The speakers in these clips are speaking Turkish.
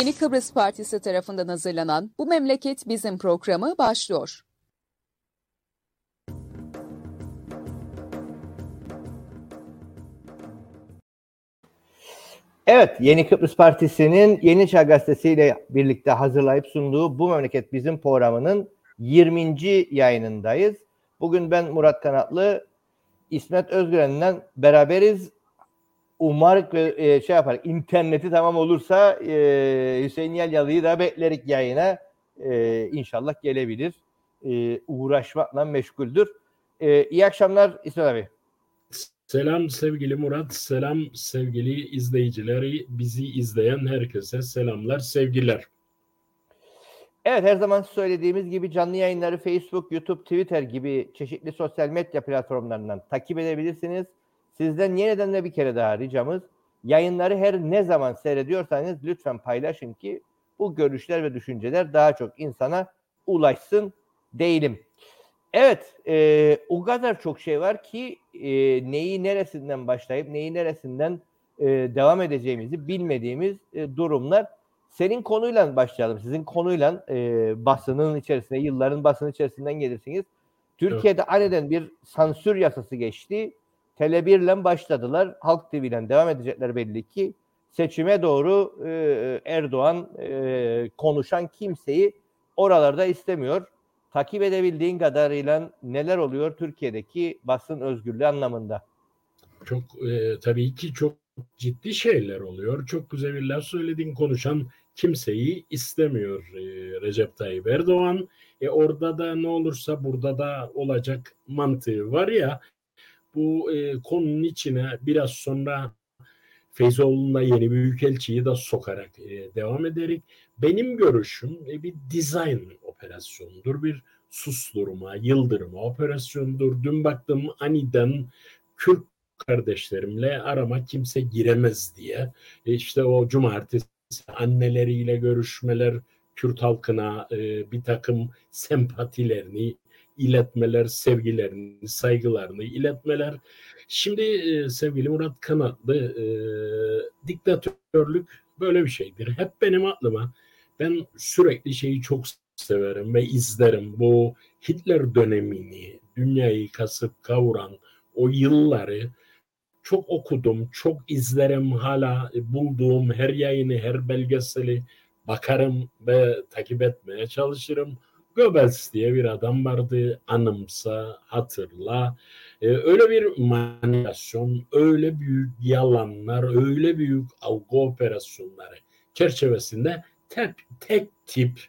Yeni Kıbrıs Partisi tarafından hazırlanan Bu Memleket Bizim programı başlıyor. Evet, Yeni Kıbrıs Partisi'nin Yeni Çağ Gazetesi ile birlikte hazırlayıp sunduğu Bu Memleket Bizim programının 20. yayınındayız. Bugün ben Murat Kanatlı, İsmet Özgüren'den beraberiz. Umarım e, şey yapar, interneti tamam olursa e, Hüseyin Yalyalı'yı da beklerik yayına. E, inşallah gelebilir. E, uğraşmakla meşguldür. E, iyi akşamlar İsmet abi. Selam sevgili Murat, selam sevgili izleyicileri, bizi izleyen herkese selamlar, sevgiler. Evet her zaman söylediğimiz gibi canlı yayınları Facebook, YouTube, Twitter gibi çeşitli sosyal medya platformlarından takip edebilirsiniz. Sizden yeniden de bir kere daha ricamız yayınları her ne zaman seyrediyorsanız lütfen paylaşın ki bu görüşler ve düşünceler daha çok insana ulaşsın değilim. Evet, e, o kadar çok şey var ki e, neyi neresinden başlayıp neyi neresinden e, devam edeceğimizi bilmediğimiz e, durumlar. Senin konuyla başlayalım. Sizin konuyla e, basının içerisinde, yılların basının içerisinden gelirsiniz. Türkiye'de evet. aniden bir sansür yasası geçti. Tele 1 ile başladılar. Halk TV ile devam edecekler belli ki. Seçime doğru e, Erdoğan e, konuşan kimseyi oralarda istemiyor takip edebildiğin kadarıyla neler oluyor Türkiye'deki basın özgürlüğü anlamında? Çok e, tabii ki çok ciddi şeyler oluyor. Çok güzel bir laf söyledin konuşan kimseyi istemiyor e, Recep Tayyip Erdoğan. E orada da ne olursa burada da olacak mantığı var ya bu e, konunun içine biraz sonra Feyzoğlu'na yeni büyükelçiyi de sokarak e, devam ederek benim görüşüm e, bir design operasyonudur. Bir susturma, yıldırma operasyonudur. Dün baktım aniden Kürt kardeşlerimle arama kimse giremez diye. E, işte o cumartesi anneleriyle görüşmeler, Kürt halkına e, bir takım sempatilerini iletmeler, sevgilerini, saygılarını iletmeler. Şimdi e, sevgili Murat Kanatlı e, diktatörlük böyle bir şeydir. Hep benim aklıma ben sürekli şeyi çok severim ve izlerim. Bu Hitler dönemini, dünyayı kasıp kavuran o yılları çok okudum, çok izlerim hala bulduğum her yayını, her belgeseli bakarım ve takip etmeye çalışırım. Goebbels diye bir adam vardı. Anımsa, hatırla. Ee, öyle bir manipülasyon, öyle büyük yalanlar, öyle büyük algı operasyonları çerçevesinde tek, tek tip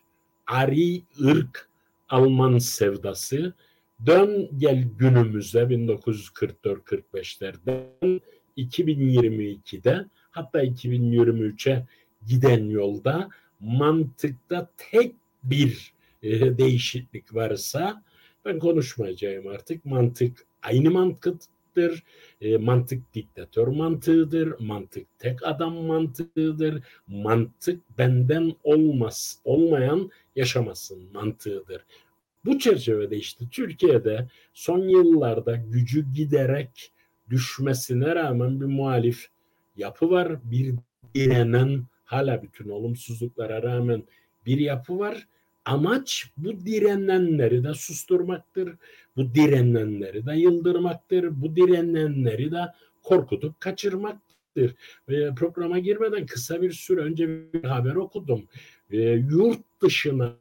ari ırk Alman sevdası dön gel günümüzde 1944-45'lerden 2022'de hatta 2023'e giden yolda mantıkta tek bir e, değişiklik varsa ben konuşmayacağım artık. Mantık aynı mantıktır. E, mantık diktatör mantığıdır. Mantık tek adam mantığıdır. Mantık benden olmaz, olmayan yaşamasın mantığıdır. Bu çerçevede işte Türkiye'de son yıllarda gücü giderek düşmesine rağmen bir muhalif yapı var. Bir direnen hala bütün olumsuzluklara rağmen bir yapı var Amaç bu direnenleri de susturmaktır. Bu direnenleri de yıldırmaktır. Bu direnenleri de korkutup kaçırmaktır. Ve programa girmeden kısa bir süre önce bir haber okudum. E, yurt dışına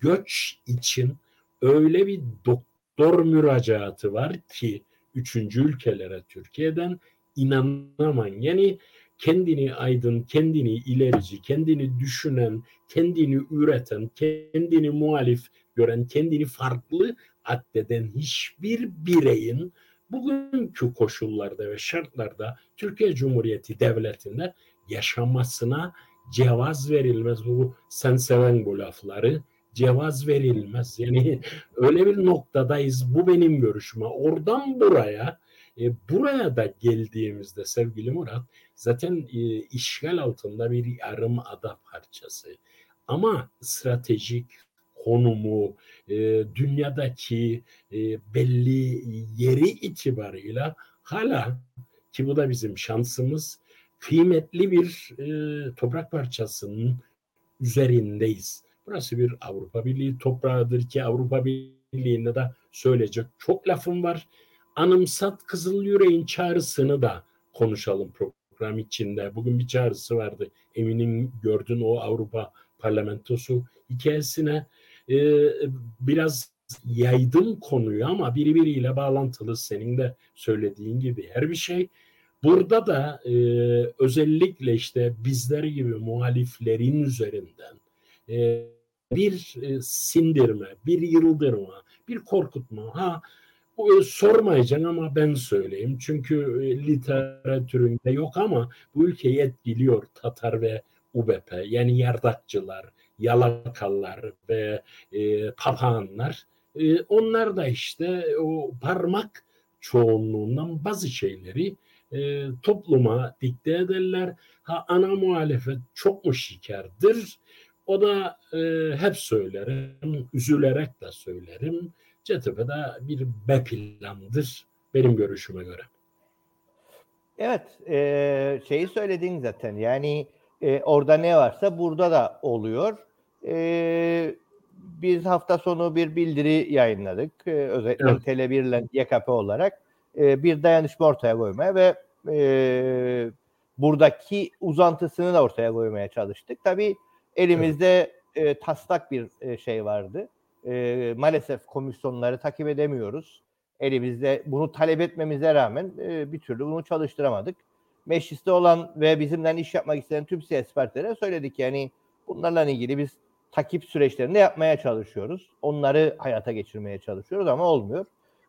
göç için öyle bir doktor müracaatı var ki üçüncü ülkelere Türkiye'den inanamam. Yani kendini aydın, kendini ilerici, kendini düşünen, kendini üreten, kendini muhalif gören, kendini farklı addeden hiçbir bireyin bugünkü koşullarda ve şartlarda Türkiye Cumhuriyeti Devleti'nde yaşamasına cevaz verilmez. Bu sen seven bu lafları cevaz verilmez. Yani öyle bir noktadayız. Bu benim görüşüme. Oradan buraya e, buraya da geldiğimizde sevgili Murat zaten e, işgal altında bir yarım ada parçası. Ama stratejik konumu, e, dünyadaki e, belli yeri itibarıyla hala ki bu da bizim şansımız kıymetli bir e, toprak parçasının üzerindeyiz. Burası bir Avrupa Birliği toprağıdır ki Avrupa Birliği'nde de söyleyecek çok lafım var. Anımsat Kızıl Yüreğin çağrısını da konuşalım program içinde. Bugün bir çağrısı vardı. Eminim gördün o Avrupa Parlamentosu hikayesine. Ee, biraz yaydım konuyu ama birbiriyle bağlantılı senin de söylediğin gibi her bir şey. Burada da e, özellikle işte bizler gibi muhaliflerin üzerinden e, bir e, sindirme, bir yıldırma, bir korkutma. Ha e, sormayacaksın ama ben söyleyeyim. Çünkü e, literatüründe yok ama bu ülkeyi etkiliyor Tatar ve UBP. Yani yardakçılar, yalakalar ve e, papağanlar. E, onlar da işte o parmak çoğunluğundan bazı şeyleri e, topluma dikte ederler. Ha ana muhalefet çok mu şikardır? O da e, hep söylerim, üzülerek de söylerim. CTP'de bir B plandır benim görüşüme göre. Evet, e, şeyi söyledin zaten. Yani e, orada ne varsa burada da oluyor. E, biz hafta sonu bir bildiri yayınladık. E, özellikle evet. Tele1 ile YKP olarak e, bir dayanışma ortaya koymaya ve e, buradaki uzantısını da ortaya koymaya çalıştık. Tabii elimizde e, taslak bir e, şey vardı. E, maalesef komisyonları takip edemiyoruz. Elimizde bunu talep etmemize rağmen e, bir türlü bunu çalıştıramadık. Mecliste olan ve bizimle iş yapmak isteyen tüm siyasi partilere söyledik yani bunlarla ilgili biz takip süreçlerini yapmaya çalışıyoruz. Onları hayata geçirmeye çalışıyoruz ama olmuyor.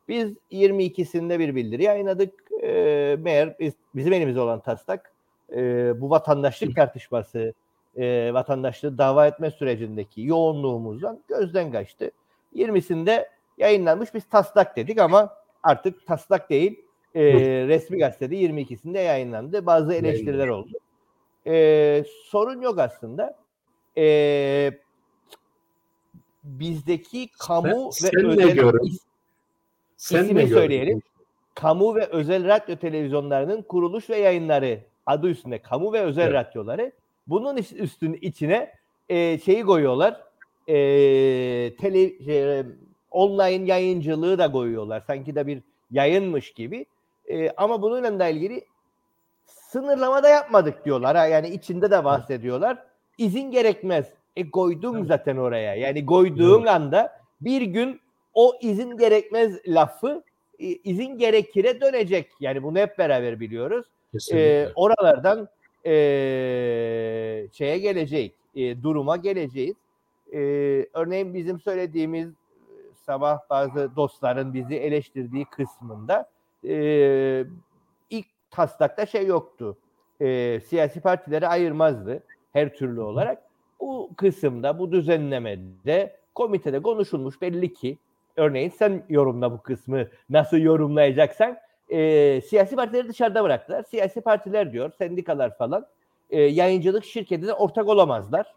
Biz 22'sinde bir bildiri yayınladık. E, meğer biz, bizim elimizde olan taslak e, bu vatandaşlık tartışması, e, vatandaşlığı dava etme sürecindeki yoğunluğumuzdan gözden kaçtı. 20'sinde yayınlanmış biz taslak dedik ama artık taslak değil e, resmi gazetede 22'sinde yayınlandı. Bazı eleştiriler oldu. E, sorun yok aslında. E, bizdeki kamu sen, ve sen özel sen ismini söyleyelim. Kamu ve özel radyo televizyonlarının kuruluş ve yayınları adı üstünde kamu ve özel evet. radyoları bunun üstün içine e, şeyi koyuyorlar. E, tele, şey, online yayıncılığı da koyuyorlar. Sanki de bir yayınmış gibi. E, ama bununla da ilgili sınırlama da yapmadık diyorlar. Ha. Yani içinde de bahsediyorlar. İzin gerekmez. E koydum zaten oraya. Yani koyduğun anda bir gün o izin gerekmez lafı e, izin gerekire dönecek. Yani bunu hep beraber biliyoruz. E, oralardan e, şeye geleceğiz. E, duruma geleceğiz. E, örneğin bizim söylediğimiz sabah bazı dostların bizi eleştirdiği kısmında e, ilk taslakta şey yoktu. E, siyasi partileri ayırmazdı her türlü olarak. Bu kısımda, bu düzenlemede komitede konuşulmuş belli ki örneğin sen yorumla bu kısmı nasıl yorumlayacaksan e, siyasi partileri dışarıda bıraktılar. Siyasi partiler diyor, sendikalar falan e, yayıncılık şirketine ortak olamazlar.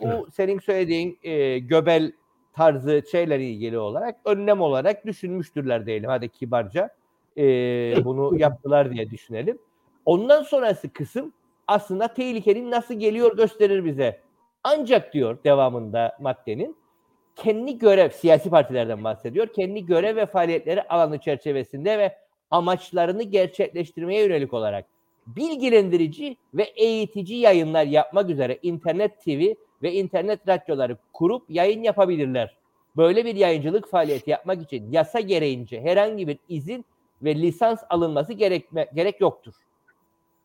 Bu evet. senin söylediğin e, göbel tarzı şeyle ilgili olarak önlem olarak düşünmüştürler diyelim hadi kibarca. E, bunu yaptılar diye düşünelim. Ondan sonrası kısım aslında tehlikenin nasıl geliyor gösterir bize. Ancak diyor devamında maddenin kendi görev, siyasi partilerden bahsediyor, kendi görev ve faaliyetleri alanı çerçevesinde ve amaçlarını gerçekleştirmeye yönelik olarak bilgilendirici ve eğitici yayınlar yapmak üzere internet TV ve internet radyoları kurup yayın yapabilirler. Böyle bir yayıncılık faaliyeti yapmak için yasa gereğince herhangi bir izin ve lisans alınması gerekme, gerek yoktur.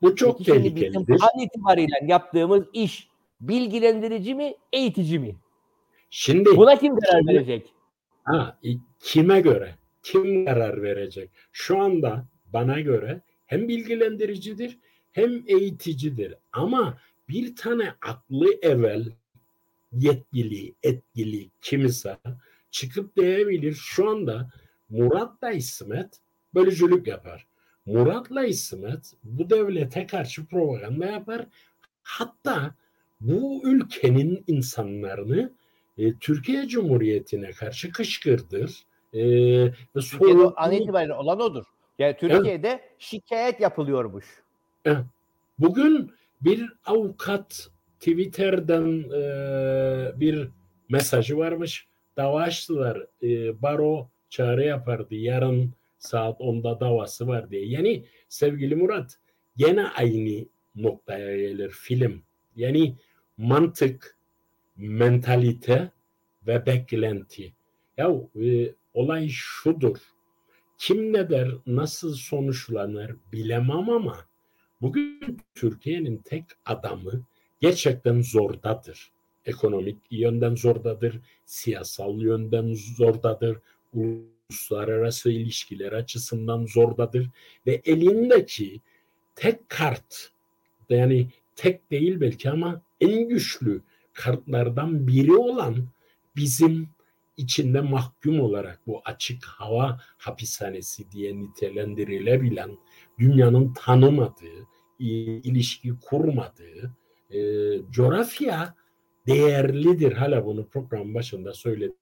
Bu çok Peki tehlikelidir. Bizim an itibariyle yaptığımız iş bilgilendirici mi, eğitici mi? Şimdi buna kim karar verecek? Ha, kime göre? Kim karar verecek? Şu anda bana göre hem bilgilendiricidir hem eğiticidir. Ama bir tane aklı evvel yetkili, etkili kimse çıkıp diyebilir şu anda Murat'la İsmet bölücülük yapar. Murat'la İsmet bu devlete karşı propaganda yapar. Hatta bu ülkenin insanlarını e, Türkiye Cumhuriyeti'ne karşı kışkırdır. E, ve an itibariyle olan odur. Yani Türkiye'de evet. şikayet yapılıyormuş. Evet. Bugün bir avukat Twitter'dan e, bir mesajı varmış. Dava açtılar. E, baro çağrı yapardı. Yarın saat 10'da davası var diye. Yani sevgili Murat gene aynı noktaya gelir film. Yani mantık, mentalite ve beklenti. Ya e, olay şudur. Kim ne der, nasıl sonuçlanır bilemem ama bugün Türkiye'nin tek adamı gerçekten zordadır. Ekonomik yönden zordadır, siyasal yönden zordadır, uluslararası ilişkiler açısından zordadır ve elindeki tek kart yani tek değil belki ama en güçlü kartlardan biri olan bizim içinde mahkum olarak bu açık hava hapishanesi diye nitelendirilebilen dünyanın tanımadığı, ilişki kurmadığı e, coğrafya değerlidir. Hala bunu program başında söyledim.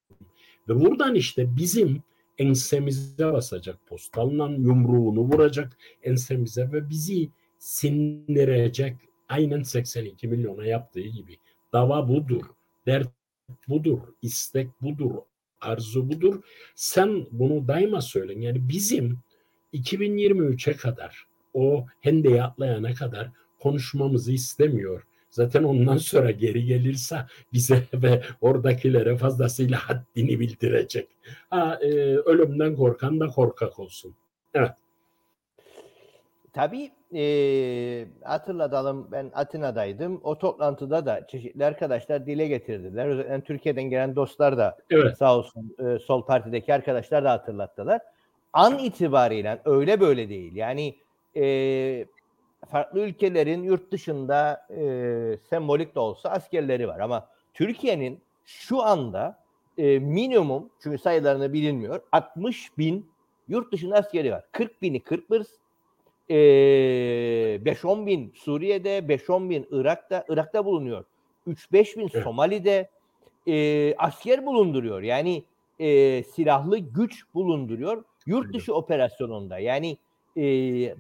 Ve buradan işte bizim ensemize basacak postalla yumruğunu vuracak ensemize ve bizi sindirecek aynen 82 milyona yaptığı gibi. Dava budur. Dert budur. istek budur. Arzu budur. Sen bunu daima söylen. Yani bizim 2023'e kadar o hendeyi atlayana kadar konuşmamızı istemiyor. Zaten ondan sonra geri gelirse bize ve oradakilere fazlasıyla haddini bildirecek. Ha, e, ölümden korkan da korkak olsun. Evet. Tabii e, hatırlatalım ben Atina'daydım. O toplantıda da çeşitli arkadaşlar dile getirdiler. Özellikle Türkiye'den gelen dostlar da evet. sağ olsun e, sol partideki arkadaşlar da hatırlattılar. An itibariyle öyle böyle değil. Yani e, farklı ülkelerin yurt dışında e, sembolik de olsa askerleri var. Ama Türkiye'nin şu anda e, minimum çünkü sayılarını bilinmiyor 60 bin yurt dışında askeri var. 40 bini Kıbrıs, e, 5-10 bin Suriye'de, 5-10 bin Irak'ta, Irak'ta bulunuyor. 3-5 bin Somali'de e, asker bulunduruyor. Yani e, silahlı güç bulunduruyor. Yurt dışı operasyonunda yani e,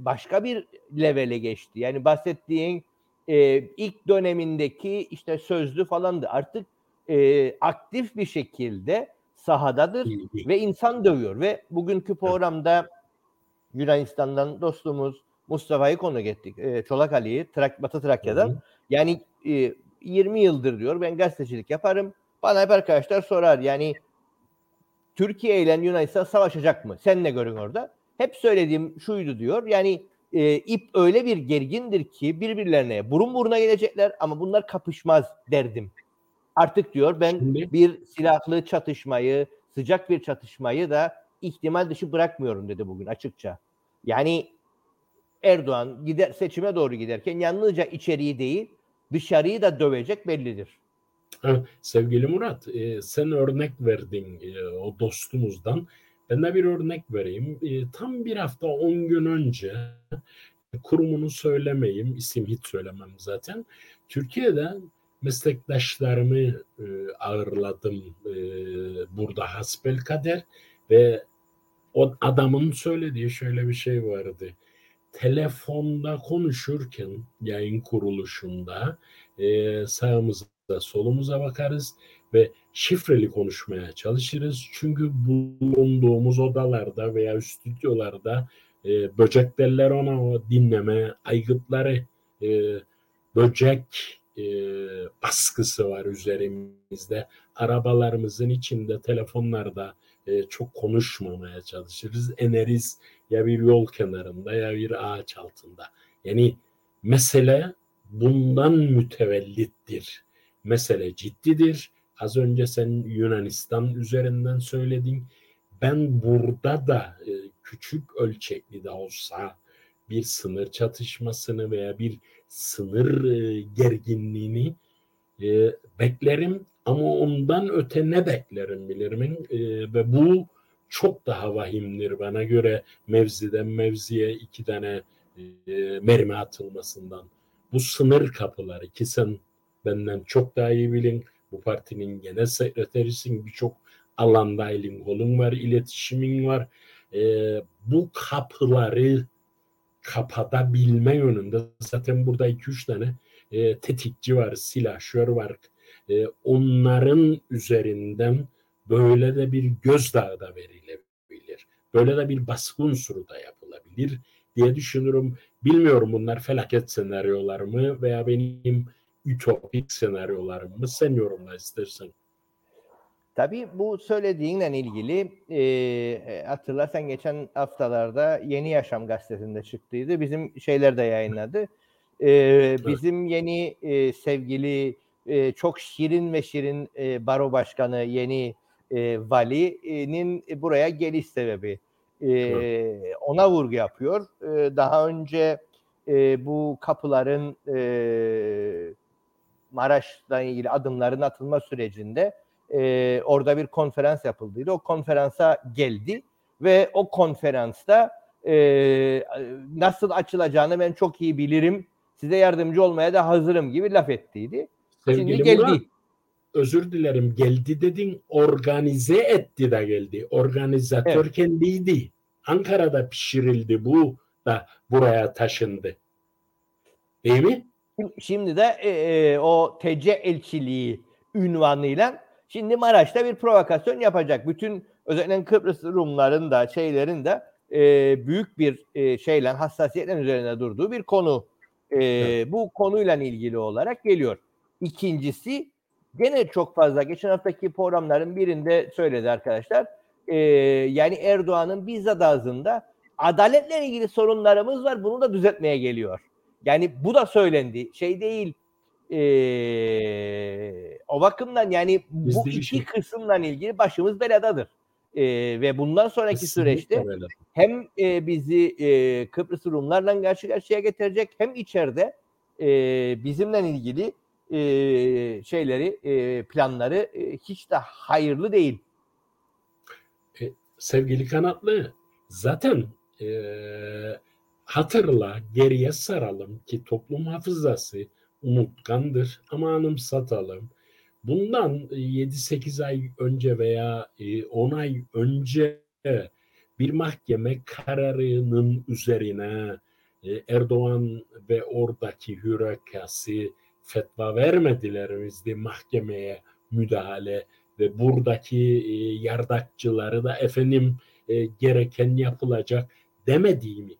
başka bir levele geçti. Yani bahsettiğin e, ilk dönemindeki işte sözlü falandı. Artık e, aktif bir şekilde sahadadır ve insan dövüyor. Ve bugünkü programda Yunanistan'dan dostumuz Mustafa'yı konu ettik. E, Çolak Ali'yi Trak, Batı Trakya'dan. Yani e, 20 yıldır diyor ben gazetecilik yaparım. Bana hep arkadaşlar sorar yani Türkiye ile Yunanistan savaşacak mı? Sen ne görün orada? Hep söylediğim şuydu diyor. Yani e, ip öyle bir gergindir ki birbirlerine burun buruna gelecekler ama bunlar kapışmaz derdim. Artık diyor ben bir silahlı çatışmayı, sıcak bir çatışmayı da ihtimal dışı bırakmıyorum dedi bugün açıkça. Yani Erdoğan gider seçime doğru giderken yalnızca içeriği değil dışarıyı da dövecek bellidir. sevgili Murat, e, sen örnek verdin e, o dostumuzdan. Ben de bir örnek vereyim. E, tam bir hafta on gün önce kurumunu söylemeyeyim, isim hiç söylemem zaten. Türkiye'de meslektaşlarımı ağırladım burada hasbel kader ve o adamın söylediği şöyle bir şey vardı. Telefonda konuşurken yayın kuruluşunda e, sağımıza solumuza bakarız ve şifreli konuşmaya çalışırız. Çünkü bulunduğumuz odalarda veya stüdyolarda e, böcek derler ona o dinleme aygıtları e, böcek e, baskısı var üzerimizde. Arabalarımızın içinde, telefonlarda e, çok konuşmamaya çalışırız. Eneriz ya bir yol kenarında ya bir ağaç altında. Yani mesele bundan mütevellittir. Mesele ciddidir. Az önce sen Yunanistan üzerinden söyledin. Ben burada da e, küçük ölçekli de olsa bir sınır çatışmasını veya bir sınır e, gerginliğini e, beklerim ama ondan öte ne beklerim bilirim e, ve bu çok daha vahimdir bana göre mevziden mevziye iki tane e, mermi atılmasından. Bu sınır kapıları ki sen benden çok daha iyi bilin. Bu partinin genel sekreterisin birçok alanda elin kolun var, iletişimin var. E, bu kapıları kapatabilme yönünde zaten burada 2-3 tane e, tetikçi var, silahşör var. E, onların üzerinden böyle de bir gözdağı da verilebilir. Böyle de bir baskı unsuru da yapılabilir diye düşünürüm. Bilmiyorum bunlar felaket senaryolar mı veya benim ütopik senaryolarım mı? Sen yorumla istersen. Tabii bu söylediğinle ilgili e, hatırlarsan geçen haftalarda Yeni Yaşam gazetesinde çıktıydı. Bizim şeyler de yayınladı. E, bizim yeni e, sevgili e, çok şirin ve şirin e, baro başkanı yeni e, valinin buraya geliş sebebi. E, ona vurgu yapıyor. E, daha önce e, bu kapıların e, Maraş'la ilgili adımların atılma sürecinde e, orada bir konferans yapıldıydı. O konferansa geldi ve o konferansta e, nasıl açılacağını ben çok iyi bilirim. Size yardımcı olmaya da hazırım gibi laf ettiydi. Sevgili Şimdi geldi. Murat, özür dilerim geldi dedin organize etti de geldi. Organizatör evet. kendiydi. Ankara'da pişirildi bu da buraya taşındı. Değil mi? Şimdi de e, e, o TC elçiliği ünvanıyla şimdi Maraş'ta bir provokasyon yapacak. Bütün özellikle Kıbrıs Rumların da şeylerin de e, büyük bir e, şeyle hassasiyetle üzerine durduğu bir konu. E, evet. Bu konuyla ilgili olarak geliyor. İkincisi gene çok fazla geçen haftaki programların birinde söyledi arkadaşlar. E, yani Erdoğan'ın bizzat ağzında adaletle ilgili sorunlarımız var. Bunu da düzeltmeye geliyor. Yani bu da söylendi. Şey değil. E, o bakımdan yani Biz bu iki şey. kısımla ilgili başımız beladadır. E, ve bundan sonraki Kesinlikle süreçte öyle. hem e, bizi e, Kıbrıs Rumlarla karşı karşıya getirecek hem içeride e, bizimle ilgili e, şeyleri e, planları e, hiç de hayırlı değil. E, sevgili kanatlı zaten e, hatırla geriye saralım ki toplum hafızası unutkandır ama anımsatalım. Bundan 7-8 ay önce veya 10 ay önce bir mahkeme kararının üzerine Erdoğan ve oradaki hürekası fetva vermediler bizde mahkemeye müdahale ve buradaki yardakçıları da efendim gereken yapılacak demediğimi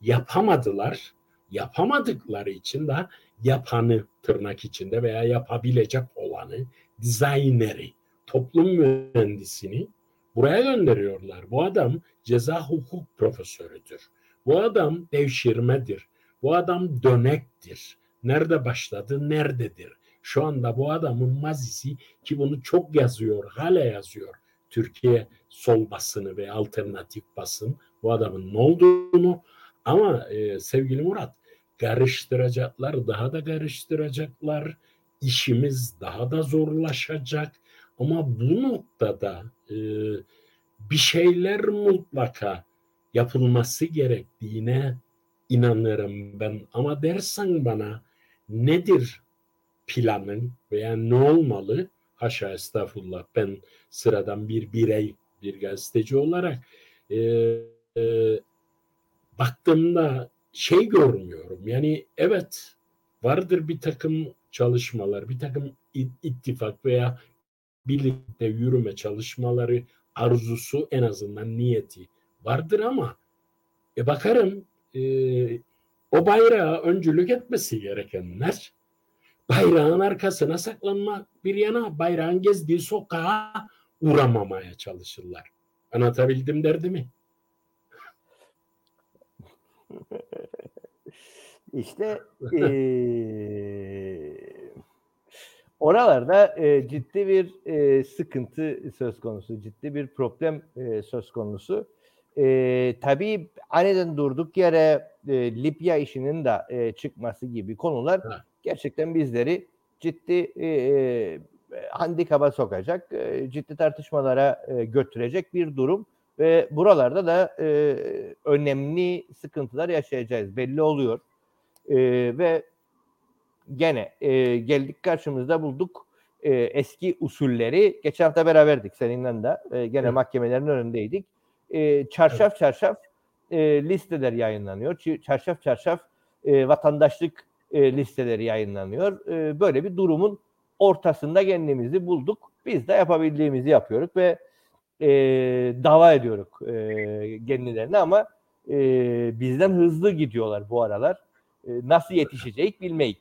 yapamadılar. Yapamadıkları için de yapanı tırnak içinde veya yapabilecek olanı, dizayneri, toplum mühendisini buraya gönderiyorlar. Bu adam ceza hukuk profesörüdür. Bu adam devşirmedir. Bu adam dönektir. Nerede başladı, nerededir? Şu anda bu adamın mazisi ki bunu çok yazıyor, hala yazıyor. Türkiye sol basını ve alternatif basın bu adamın ne olduğunu ama e, sevgili Murat karıştıracaklar, daha da karıştıracaklar. İşimiz daha da zorlaşacak. Ama bu noktada e, bir şeyler mutlaka yapılması gerektiğine inanırım ben. Ama dersen bana nedir planın veya ne olmalı? Haşa estağfurullah ben sıradan bir birey, bir gazeteci olarak e, e, baktığımda şey görmüyorum. Yani evet vardır bir takım çalışmalar, bir takım ittifak veya birlikte yürüme çalışmaları arzusu en azından niyeti vardır ama e bakarım e, o bayrağa öncülük etmesi gerekenler bayrağın arkasına saklanmak bir yana bayrağın gezdiği sokağa uğramamaya çalışırlar. Anlatabildim derdimi? İşte e, oralarda e, ciddi bir e, sıkıntı söz konusu, ciddi bir problem e, söz konusu. E, tabii aniden durduk yere e, Libya işinin de e, çıkması gibi konular ha. gerçekten bizleri ciddi e, e, handikaba sokacak, e, ciddi tartışmalara e, götürecek bir durum ve buralarda da e, önemli sıkıntılar yaşayacağız belli oluyor. E, ve gene e, geldik karşımızda bulduk e, eski usulleri. Geçen hafta beraberdik seninle de. E, gene evet. mahkemelerin önündeydik. E, çarşaf evet. çarşaf e, listeler yayınlanıyor. Çarşaf çarşaf e, vatandaşlık e, listeleri yayınlanıyor. E, böyle bir durumun ortasında kendimizi bulduk. Biz de yapabildiğimizi yapıyoruz ve e, dava ediyoruz e, kendilerine ama e, bizden hızlı gidiyorlar bu aralar. E, nasıl yetişecek bilmeyik.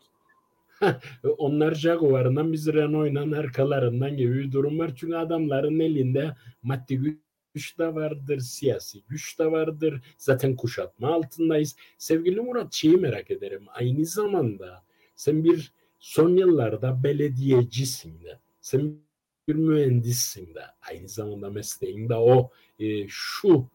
Onlar Jaguar'ından biz Renault'la arkalarından gibi bir durum var. Çünkü adamların elinde maddi güç de vardır, siyasi güç de vardır. Zaten kuşatma altındayız. Sevgili Murat şeyi merak ederim. Aynı zamanda sen bir son yıllarda belediyecisin de. Sen bir mühendissin de. Aynı zamanda mesleğin de o e, şu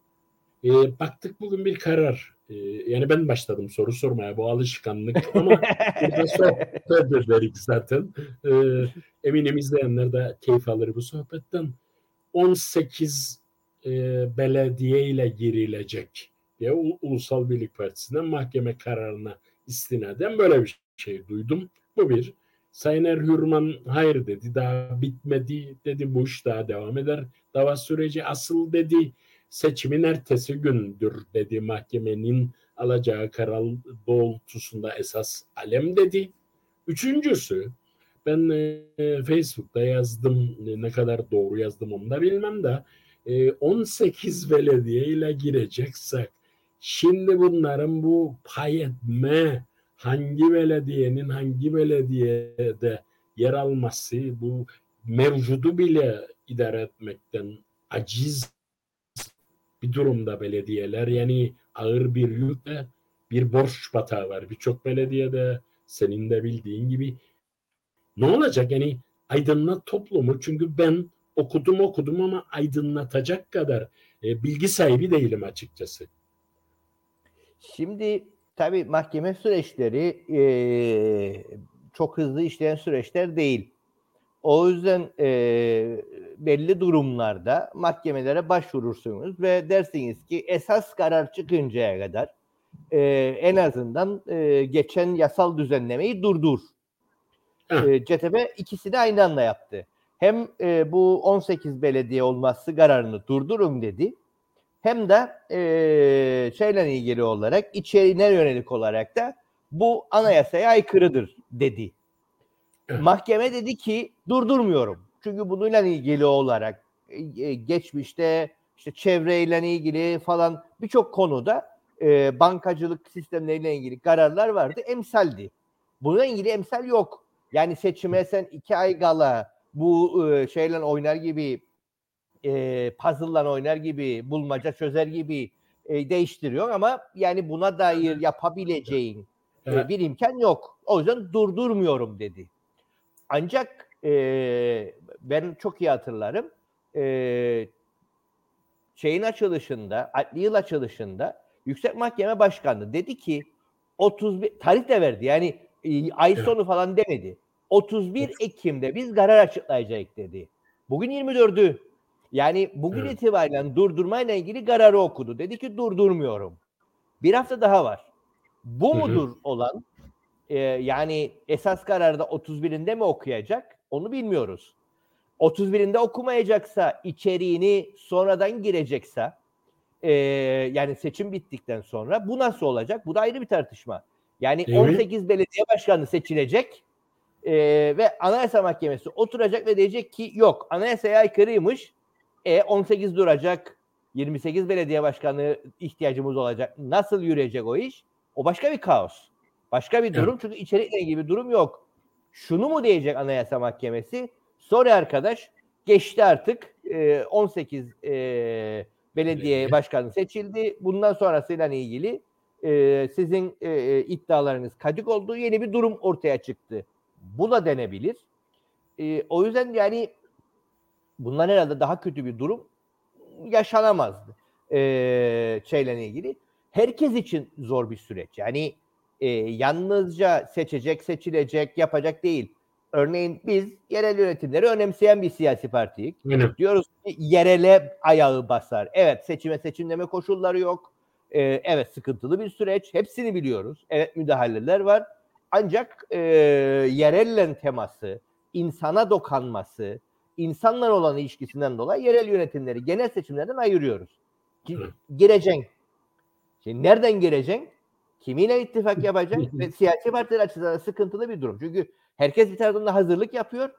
e, baktık bugün bir karar. E, yani ben başladım soru sormaya bu alışkanlık ama burada sohbet ederik zaten. E, eminim izleyenler de keyif alır bu sohbetten. 18 e, belediye ile girilecek diye U- Ulusal Birlik Partisi'nden mahkeme kararına istinaden böyle bir şey duydum. Bu bir. Sayın Erhürman hayır dedi daha bitmedi dedi bu iş daha devam eder. Dava süreci asıl dedi seçimin ertesi gündür dedi mahkemenin alacağı karar doğrultusunda esas alem dedi. Üçüncüsü ben e, Facebook'ta yazdım ne kadar doğru yazdım onu da bilmem de 18 belediye ile gireceksek şimdi bunların bu pay etme hangi belediyenin hangi belediyede yer alması bu mevcudu bile idare etmekten aciz bir durumda belediyeler. Yani ağır bir yükle bir borç batağı var birçok belediyede. Senin de bildiğin gibi. Ne olacak? Yani aydınlat toplumu. Çünkü ben okudum okudum ama aydınlatacak kadar e, bilgi sahibi değilim açıkçası. Şimdi tabii mahkeme süreçleri e, çok hızlı işleyen süreçler değil. O yüzden e, belli durumlarda mahkemelere başvurursunuz ve dersiniz ki esas karar çıkıncaya kadar e, en azından e, geçen yasal düzenlemeyi durdur. E, CTP ikisini aynı anda yaptı. Hem e, bu 18 belediye olması kararını durdurun dedi. Hem de e, şeyle ilgili olarak içeriğine yönelik olarak da bu anayasaya aykırıdır dedi. Mahkeme dedi ki durdurmuyorum. Çünkü bununla ilgili olarak e, geçmişte işte çevreyle ilgili falan birçok konuda e, bankacılık sistemleriyle ilgili kararlar vardı. Emsaldi. Bununla ilgili emsal yok. Yani seçime sen iki ay gala bu e, şeyle oynar gibi e, puzzle'la oynar gibi bulmaca çözer gibi e, değiştiriyor ama yani buna dair yapabileceğin e, bir imkan yok. O yüzden durdurmuyorum dedi. Ancak e, ben çok iyi hatırlarım e, şeyin açılışında, adli yıl açılışında Yüksek Mahkeme Başkanı dedi ki 31 tarih de verdi. Yani e, ay sonu falan demedi. 31 Ekim'de biz karar açıklayacağız dedi. Bugün 24'ü. Yani bugün evet. itibariyle durdurmayla ilgili kararı okudu. Dedi ki durdurmuyorum. Bir hafta daha var. Bu mudur olan? Ee, yani esas kararda 31'inde mi okuyacak? Onu bilmiyoruz. 31'inde okumayacaksa, içeriğini sonradan girecekse, e, yani seçim bittikten sonra bu nasıl olacak? Bu da ayrı bir tartışma. Yani evet. 18 belediye başkanı seçilecek e, ve Anayasa Mahkemesi oturacak ve diyecek ki yok anayasaya aykırıymış. E 18 duracak. 28 belediye başkanı ihtiyacımız olacak. Nasıl yürüyecek o iş? O başka bir kaos. Başka bir durum. Evet. Çünkü içerikle ilgili bir durum yok. Şunu mu diyecek Anayasa Mahkemesi? Sorry arkadaş geçti artık. E, 18 e, belediye başkanı seçildi. Bundan sonrasıyla ilgili e, sizin e, iddialarınız kadık olduğu yeni bir durum ortaya çıktı. Bu da denebilir. E, o yüzden yani bundan herhalde daha kötü bir durum yaşanamazdı. E, şeyle ilgili. Herkes için zor bir süreç. Yani e, yalnızca seçecek, seçilecek, yapacak değil. Örneğin biz yerel yönetimleri önemseyen bir siyasi partiyiz. Evet. Diyoruz ki yerele ayağı basar. Evet seçime seçimleme koşulları yok. Ee, evet sıkıntılı bir süreç. Hepsini biliyoruz. Evet müdahaleler var. Ancak e, yerelle teması, insana dokanması, insanlar olan ilişkisinden dolayı yerel yönetimleri genel seçimlerden ayırıyoruz. Gireceksin. Şimdi nereden gireceksin? Kimiyle ittifak yapacak ve siyasi partiler açısından sıkıntılı bir durum. Çünkü herkes bir taraftan da hazırlık yapıyor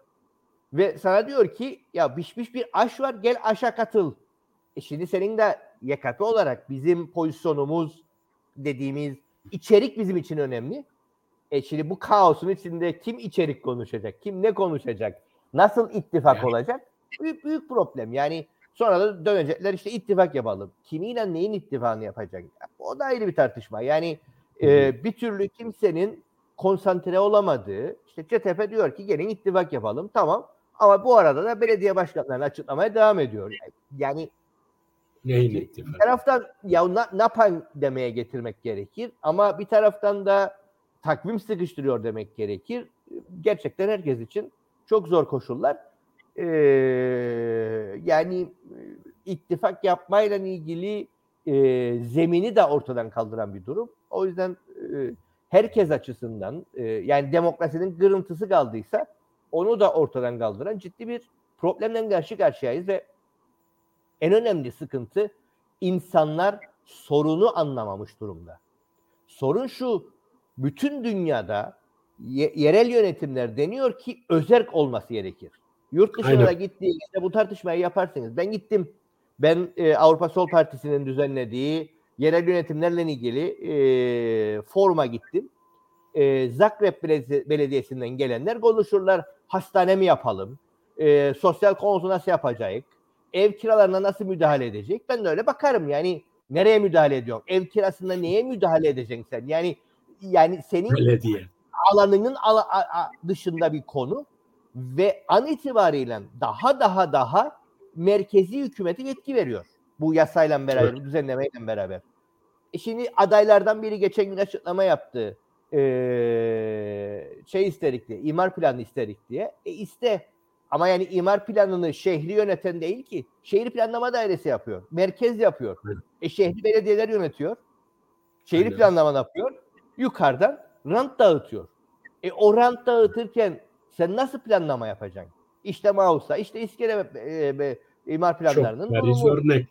ve sana diyor ki ya pişmiş bir aş var gel aşa katıl. E şimdi senin de YKP olarak bizim pozisyonumuz dediğimiz içerik bizim için önemli. E şimdi bu kaosun içinde kim içerik konuşacak? Kim ne konuşacak? Nasıl ittifak Yani. olacak? Büyük büyük problem. Yani sonra da dönecekler işte ittifak yapalım. Kimiyle neyin ittifakını yapacak? O da ayrı bir tartışma. Yani e, bir türlü kimsenin konsantre olamadığı işte CTP diyor ki gelin ittifak yapalım. Tamam. Ama bu arada da belediye başkanlarını açıklamaya devam ediyor. Yani Neyin bir ittifakı? taraftan ya na, ne yapan demeye getirmek gerekir ama bir taraftan da takvim sıkıştırıyor demek gerekir. Gerçekten herkes için çok zor koşullar. Ee, yani e, ittifak yapmayla ilgili e, zemini de ortadan kaldıran bir durum. O yüzden e, herkes açısından e, yani demokrasinin kırıntısı kaldıysa onu da ortadan kaldıran ciddi bir problemden karşı karşıyayız ve en önemli sıkıntı insanlar sorunu anlamamış durumda. Sorun şu, bütün dünyada ye- yerel yönetimler deniyor ki özerk olması gerekir. Yurt dışına Aynen. gittiğinizde bu tartışmayı yaparsınız. Ben gittim, ben e, Avrupa Sol Partisi'nin düzenlediği yerel yönetimlerle ilgili e, foruma gittim. E, Zagreb Beledi- Belediyesi'nden gelenler konuşurlar. Hastane mi yapalım? E, sosyal konusu nasıl yapacağız? ev kiralarına nasıl müdahale edecek? Ben de öyle bakarım. Yani nereye müdahale ediyor? Ev kirasında neye müdahale edeceksin sen? Yani yani senin Belediye. alanının ala- a- a- dışında bir konu ve an itibariyle daha daha daha merkezi hükümete yetki veriyor. Bu yasayla beraber, Evet. düzenlemeyle beraber. E şimdi adaylardan biri geçen gün açıklama yaptı. Ee, şey isterik diye, imar planı isterik diye. E iste. Ama yani imar planını şehri yöneten değil ki. Şehir planlama dairesi yapıyor. Merkez yapıyor. Evet. E şehri belediyeler yönetiyor. Şehir Aynen. planlama yapıyor. Yukarıdan rant dağıtıyor. E o rant dağıtırken sen nasıl planlama yapacaksın? İşte Mausa, işte İskele e, e, imar planlarının Çok bariz örnek.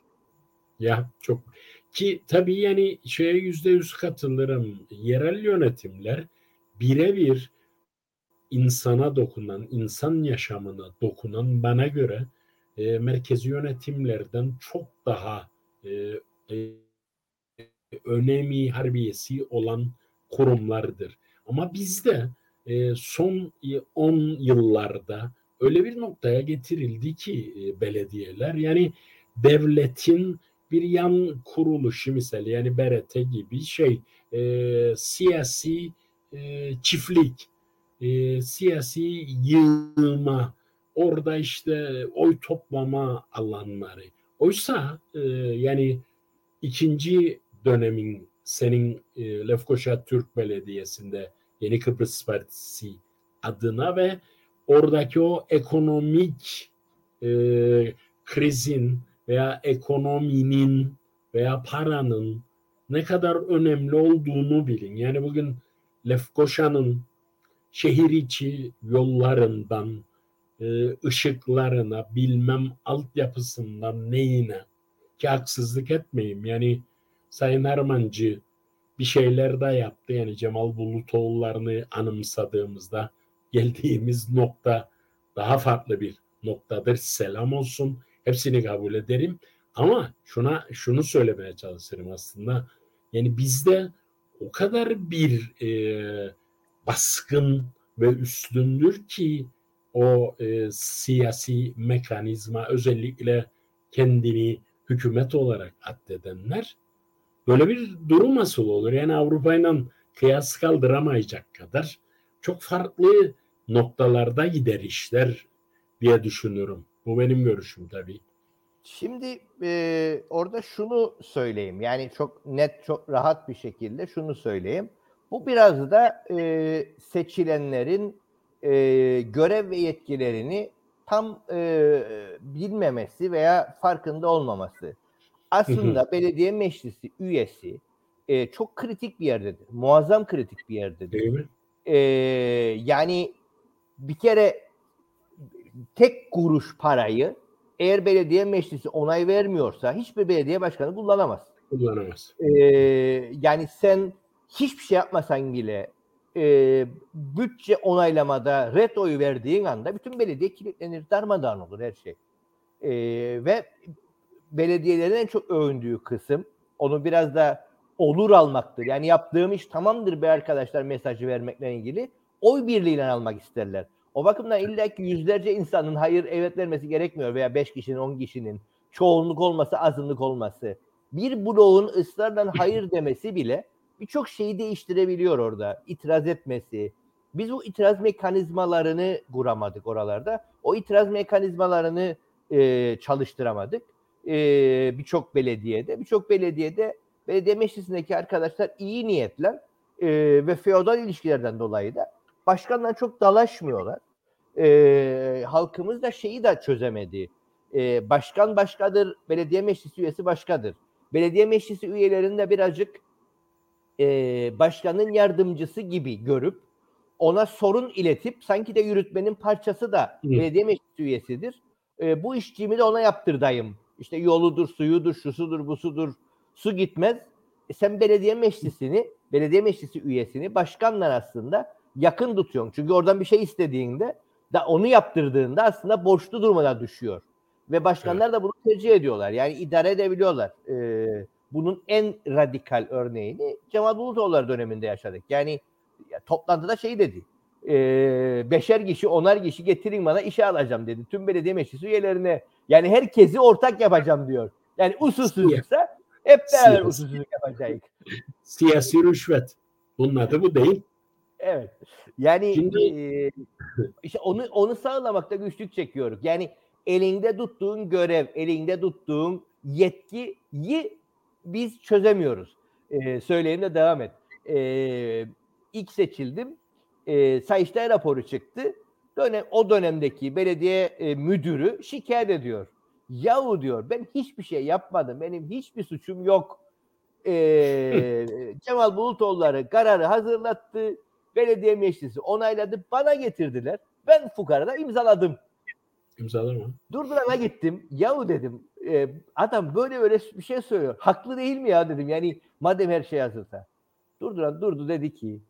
Ya çok ki tabii yani şeye yüzde yüz katılırım. Yerel yönetimler birebir insana dokunan, insan yaşamına dokunan bana göre e, merkezi yönetimlerden çok daha e, e, önemi harbiyesi olan kurumlardır. Ama bizde e, son 10 yıllarda öyle bir noktaya getirildi ki e, belediyeler yani devletin bir yan kuruluşu misal yani BRT gibi şey e, siyasi e, çiftlik e, siyasi yığma orada işte oy toplama alanları oysa e, yani ikinci dönemin senin e, Lefkoşa Türk Belediyesi'nde Yeni Kıbrıs Partisi adına ve oradaki o ekonomik e, krizin veya ekonominin veya paranın ne kadar önemli olduğunu bilin. Yani bugün Lefkoşa'nın şehir içi yollarından e, ışıklarına bilmem altyapısından neyine ki haksızlık etmeyeyim. Yani Sayın Ermancı bir şeyler de yaptı. Yani Cemal Bulutoğullarını anımsadığımızda geldiğimiz nokta daha farklı bir noktadır. Selam olsun. Hepsini kabul ederim. Ama şuna şunu söylemeye çalışırım aslında. Yani bizde o kadar bir e, baskın ve üstündür ki o e, siyasi mekanizma özellikle kendini hükümet olarak addedenler böyle bir durum nasıl olur? Yani Avrupa ile kıyas kaldıramayacak kadar çok farklı noktalarda gider işler diye düşünüyorum. Bu benim görüşüm tabii. Şimdi e, orada şunu söyleyeyim. Yani çok net, çok rahat bir şekilde şunu söyleyeyim. Bu biraz da e, seçilenlerin e, görev ve yetkilerini tam e, bilmemesi veya farkında olmaması. Aslında belediye meclisi üyesi e, çok kritik bir yerdedir. Muazzam kritik bir yerdedir. Değil mi? E, yani bir kere tek kuruş parayı eğer belediye meclisi onay vermiyorsa hiçbir belediye başkanı kullanamaz. Kullanamaz. Ee, yani sen hiçbir şey yapmasan bile e, bütçe onaylamada red oyu verdiğin anda bütün belediye kilitlenir, darmadağın olur her şey. E, ve belediyelerin en çok övündüğü kısım onu biraz da olur almaktır. Yani yaptığım iş tamamdır be arkadaşlar mesajı vermekle ilgili oy birliğiyle almak isterler. O bakımdan illa ki yüzlerce insanın hayır evet vermesi gerekmiyor veya beş kişinin on kişinin çoğunluk olması azınlık olması. Bir bloğun ısrarla hayır demesi bile birçok şeyi değiştirebiliyor orada. İtiraz etmesi. Biz bu itiraz mekanizmalarını kuramadık oralarda. O itiraz mekanizmalarını e, çalıştıramadık. E, birçok belediyede. Birçok belediyede belediye meclisindeki arkadaşlar iyi niyetle e, ve feodal ilişkilerden dolayı da başkanla çok dalaşmıyorlar. E, halkımız da şeyi de çözemedi. E, başkan başkadır, belediye meclisi üyesi başkadır. Belediye meclisi üyelerini de birazcık e, başkanın yardımcısı gibi görüp ona sorun iletip sanki de yürütmenin parçası da belediye meclisi üyesidir. E, bu işçimi de ona yaptırdayım. İşte yoludur, suyudur, şusudur, busudur. Su gitmez. E, sen belediye meclisini, belediye meclisi üyesini başkanla aslında yakın tutuyorsun. Çünkü oradan bir şey istediğinde da onu yaptırdığında aslında borçlu durumuna düşüyor. Ve başkanlar da bunu tercih ediyorlar. Yani idare edebiliyorlar. Ee, bunun en radikal örneğini Cemal Bulutoğulları döneminde yaşadık. Yani ya, toplantıda şey dedi. E, beşer kişi, onar kişi getirin bana işe alacağım dedi. Tüm belediye meclisi üyelerine. Yani herkesi ortak yapacağım diyor. Yani usulsüzlükse hep beraber Siyasi. usulsüzlük yapacağız. Siyasi rüşvet. Bunun adı bu değil. Evet. Yani Şimdi- e, işte onu onu sağlamakta güçlük çekiyoruz. Yani elinde tuttuğun görev, elinde tuttuğun yetkiyi biz çözemiyoruz. E, söyleyeyim de devam et. E, ilk seçildim. E, Sayıştay raporu çıktı. Dönem, o dönemdeki belediye e, müdürü şikayet ediyor. Yahu diyor ben hiçbir şey yapmadım. Benim hiçbir suçum yok. E, Cemal Bulutoğulları kararı hazırlattı. Belediye meclisi onayladı. Bana getirdiler. Ben fukarada imzaladım. İmzalama. Durdurana gittim. Yahu dedim. e, adam böyle böyle bir şey söylüyor. Haklı değil mi ya dedim. Yani madem her şey hazırsa. Durduran durdu dedi ki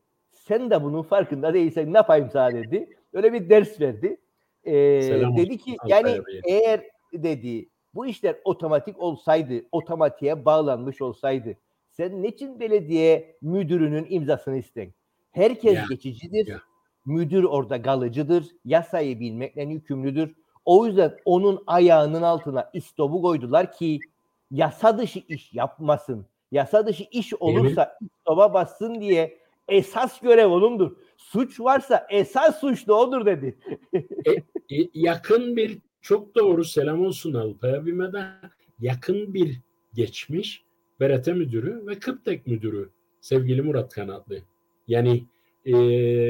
sen de bunun farkında değilsen ne yapayım sana dedi. Öyle bir ders verdi. E, Selam dedi ki yani abiye. eğer dedi bu işler otomatik olsaydı, otomatiğe bağlanmış olsaydı sen niçin belediye müdürünün imzasını isten? Herkes Ya, geçicidir. ya. Müdür orada kalıcıdır. Yasayı bilmekle yükümlüdür. O yüzden onun ayağının altına istobu koydular ki yasa dışı iş yapmasın. Yasa dışı iş olursa istoba bassın diye esas görev onundur. Suç varsa esas suçlu odur dedi. E, yakın bir çok doğru selam olsun Alpay abime de yakın bir geçmiş BRT müdürü ve Kıptek müdürü sevgili Murat Kanatlı. Yani e,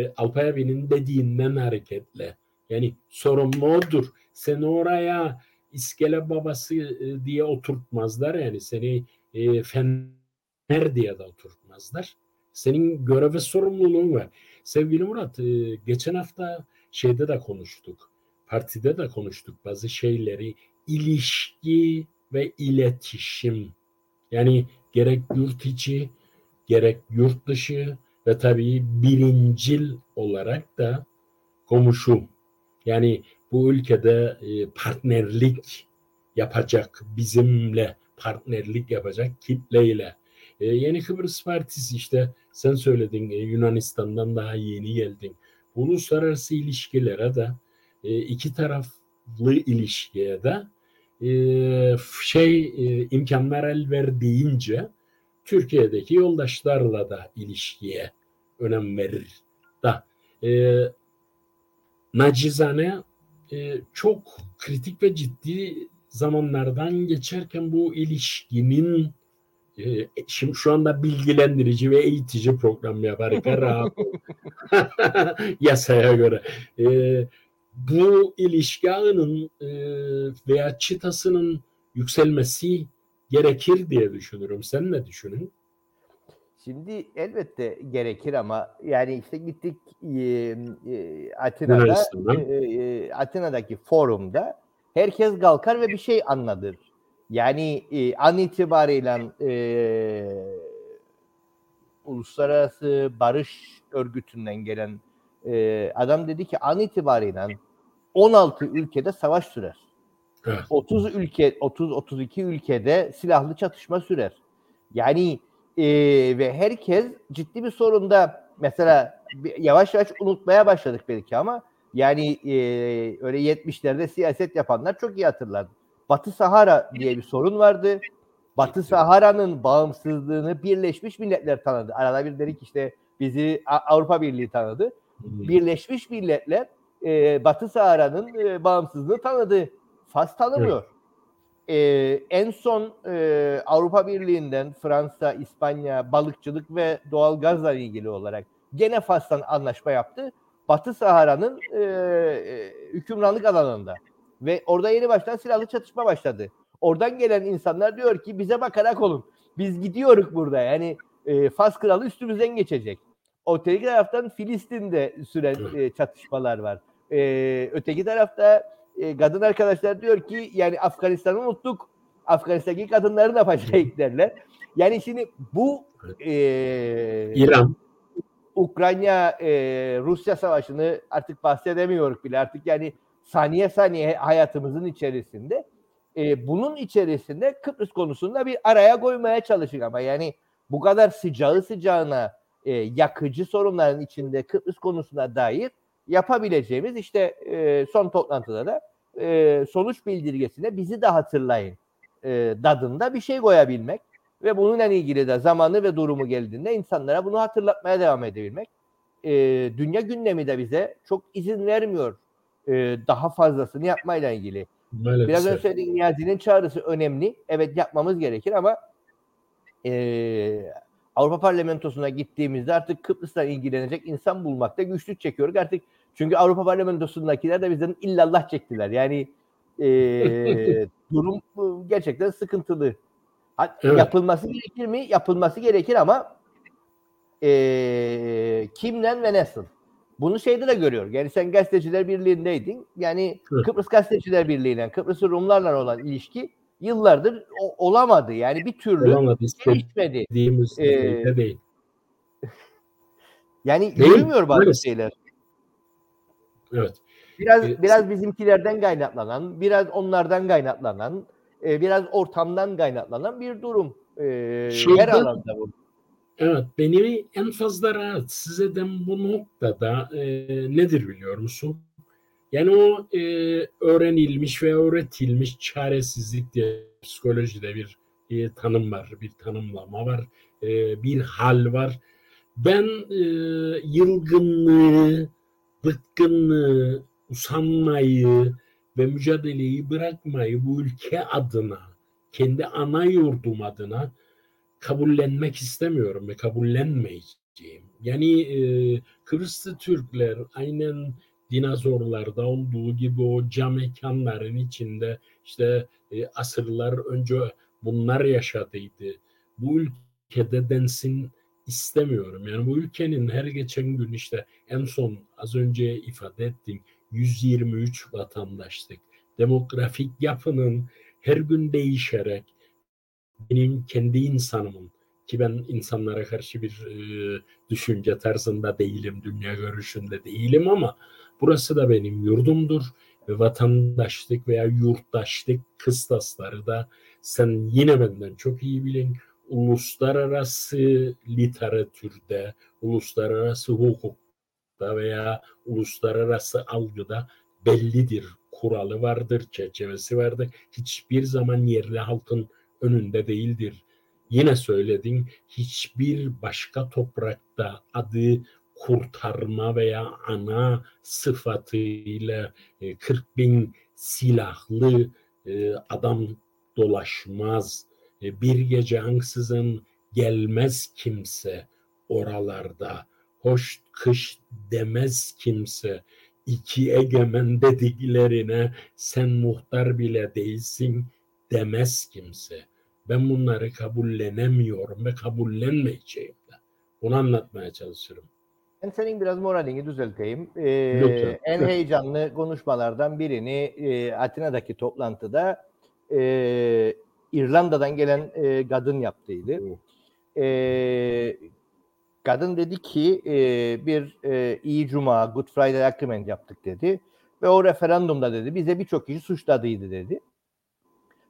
Alpay abinin dediğinden hareketle yani sorumlu odur. Seni oraya iskele babası e, diye oturtmazlar yani seni e, fener diye de oturtmazlar. Senin görev ve sorumluluğun var. Sevgili Murat e, geçen hafta şeyde de konuştuk. Partide de konuştuk bazı şeyleri. İlişki ve iletişim. Yani gerek yurt içi, gerek yurt dışı ve tabii birincil olarak da komşu. Yani bu ülkede e, partnerlik yapacak, bizimle partnerlik yapacak kitleyle. E, Yeni Kıbrıs Partisi işte sen söyledin e, Yunanistan'dan daha yeni geldin. Uluslararası ilişkilere de e, iki taraflı ilişkiye de e, şey e, imkanlar el verdiğince Türkiye'deki yoldaşlarla da ilişkiye önem verir. Da e, nacizane e, çok kritik ve ciddi zamanlardan geçerken bu ilişkinin şimdi şu anda bilgilendirici ve eğitici program yaparken rahat ol. yasaya göre. E, bu ilişki ağının e, veya çıtasının yükselmesi gerekir diye düşünürüm. Sen ne düşünün? Şimdi elbette gerekir ama yani işte gittik e, e, Atina'da e, e, Atina'daki forumda herkes kalkar ve bir şey anladır. Yani e, an itibariyle e, Uluslararası Barış Örgütü'nden gelen e, adam dedi ki an itibariyle 16 ülkede savaş sürer. Evet. 30 ülke 30 32 ülkede silahlı çatışma sürer. Yani e, ve herkes ciddi bir sorunda mesela yavaş yavaş unutmaya başladık belki ama yani e, öyle 70'lerde siyaset yapanlar çok iyi hatırlar. Batı Sahara diye bir sorun vardı. Batı Sahara'nın bağımsızlığını Birleşmiş Milletler tanıdı. Arada bir dedik işte bizi Avrupa Birliği tanıdı. Birleşmiş Milletler e, Batı Sahara'nın e, bağımsızlığını tanıdı. Fas tanımıyor. E, en son e, Avrupa Birliği'nden Fransa, İspanya balıkçılık ve doğal gazla ilgili olarak gene Fas'tan anlaşma yaptı. Batı Sahara'nın e, e, hükümranlık alanında. Ve orada yeni baştan silahlı çatışma başladı. Oradan gelen insanlar diyor ki bize bakarak olun. Biz gidiyoruz burada. Yani e, Fas kralı üstümüzden geçecek. Öteki taraftan Filistin'de süren e, çatışmalar var. E, öteki tarafta e, kadın arkadaşlar diyor ki yani Afganistan'ı unuttuk. Afganistan'daki kadınları ne yapacak derler. Yani şimdi bu e, İran. Ukrayna e, Rusya savaşını artık bahsedemiyoruz bile artık yani saniye saniye hayatımızın içerisinde e, bunun içerisinde Kıbrıs konusunda bir araya koymaya çalışır ama yani bu kadar sıcağı sıcağına e, yakıcı sorunların içinde Kıbrıs konusuna dair yapabileceğimiz işte e, son toplantıda da e, sonuç bildirgesine bizi de hatırlayın e, dadında bir şey koyabilmek ve bununla ilgili de zamanı ve durumu geldiğinde insanlara bunu hatırlatmaya devam edebilmek. E, dünya gündemi de bize çok izin vermiyor e, daha fazlasını yapmayla ilgili. Maalesef. Biraz önce söylediğim Niyazi'nin çağrısı önemli. Evet yapmamız gerekir ama e, Avrupa Parlamentosu'na gittiğimizde artık Kıbrıs'la ilgilenecek insan bulmakta güçlük çekiyoruz. Artık çünkü Avrupa Parlamentosu'ndakiler de bizden illallah çektiler. Yani e, durum e, gerçekten sıkıntılı. Evet. Yapılması gerekir mi? Yapılması gerekir ama e, kimden ve nasıl? Bunu şeyde de görüyor. Yani sen Gazeteciler Birliği'ndeydin. Yani Evet. Kıbrıs Gazeteciler Birliği'yle Kıbrıs Rumlarla olan ilişki yıllardır o- olamadı. Yani bir türlü Olamadı. gelişmedi. İstediğimiz Ee, değil. Yani Değil, yürümüyor bazı maalesef. şeyler. Evet. Biraz Ee, biraz bizimkilerden kaynaklanan, biraz onlardan kaynaklanan, e, biraz ortamdan kaynaklanan bir durum. E, her Şeyden- alanda bu. Evet, beni en fazla rahatsız eden bu noktada e, nedir biliyor musun? Yani o e, öğrenilmiş ve öğretilmiş çaresizlik diye psikolojide bir e, tanım var, bir tanımlama var, e, bir hal var. Ben e, yılgınlığı, bıkkınlığı, usanmayı ve mücadeleyi bırakmayı bu ülke adına, kendi ana yurdum adına kabullenmek istemiyorum ve kabullenmeyeceğim. Yani e, Kıbrıslı Türkler aynen dinozorlarda olduğu gibi o cam mekanların içinde işte e, asırlar önce bunlar yaşadıydı. Bu ülkede densin istemiyorum. Yani bu ülkenin her geçen gün işte en son az önce ifade ettiğim 123 vatandaşlık. Demografik yapının her gün değişerek benim kendi insanımın ki ben insanlara karşı bir e, düşünce tarzında değilim, dünya görüşünde değilim ama burası da benim yurdumdur ve vatandaşlık veya yurttaşlık kıstasları da sen yine benden çok iyi bilin uluslararası literatürde, uluslararası hukukta veya uluslararası algıda bellidir. Kuralı vardır, çerçevesi vardır. Hiçbir zaman yerli halkın önünde değildir. Yine söyledim hiçbir başka toprakta adı kurtarma veya ana sıfatıyla e, 40 bin silahlı e, adam dolaşmaz. E, Bir gece ansızın gelmez kimse oralarda. Hoş kış demez kimse. İki egemen dediklerine sen muhtar bile değilsin demez kimse. Ben bunları kabullenemiyorum ve kabullenmeyeceğim de. Bunu anlatmaya çalışırım. Ben senin biraz moralini düzelteyim. Ee, en heyecanlı konuşmalardan birini e, Atina'daki toplantıda e, İrlanda'dan gelen e, kadın yaptıydı. E, Kadın dedi ki e, bir e, iyi cuma Good Friday Agreement yaptık dedi. Ve o referandumda dedi bize birçok kişi suçladıydı dedi.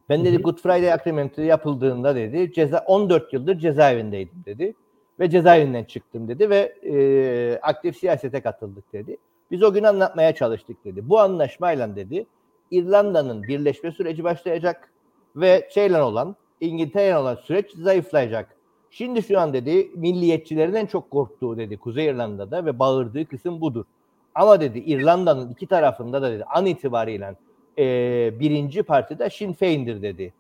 Ben dedi Good Friday Agreement yapıldığında dedi ceza 14 yıldır cezaevindeydim dedi. Ve cezaevinden çıktım dedi ve e, aktif siyasete katıldık dedi. Biz o gün anlatmaya çalıştık dedi. Bu anlaşmayla dedi İrlanda'nın birleşme süreci başlayacak ve şeyle olan İngiltere'yle olan süreç zayıflayacak. Şimdi şu an dedi milliyetçilerin en çok korktuğu dedi Kuzey İrlanda'da ve bağırdığı kısım budur. Ama dedi İrlanda'nın iki tarafında da dedi an itibariyle e, birinci parti de Sinn Féin'dir dedi.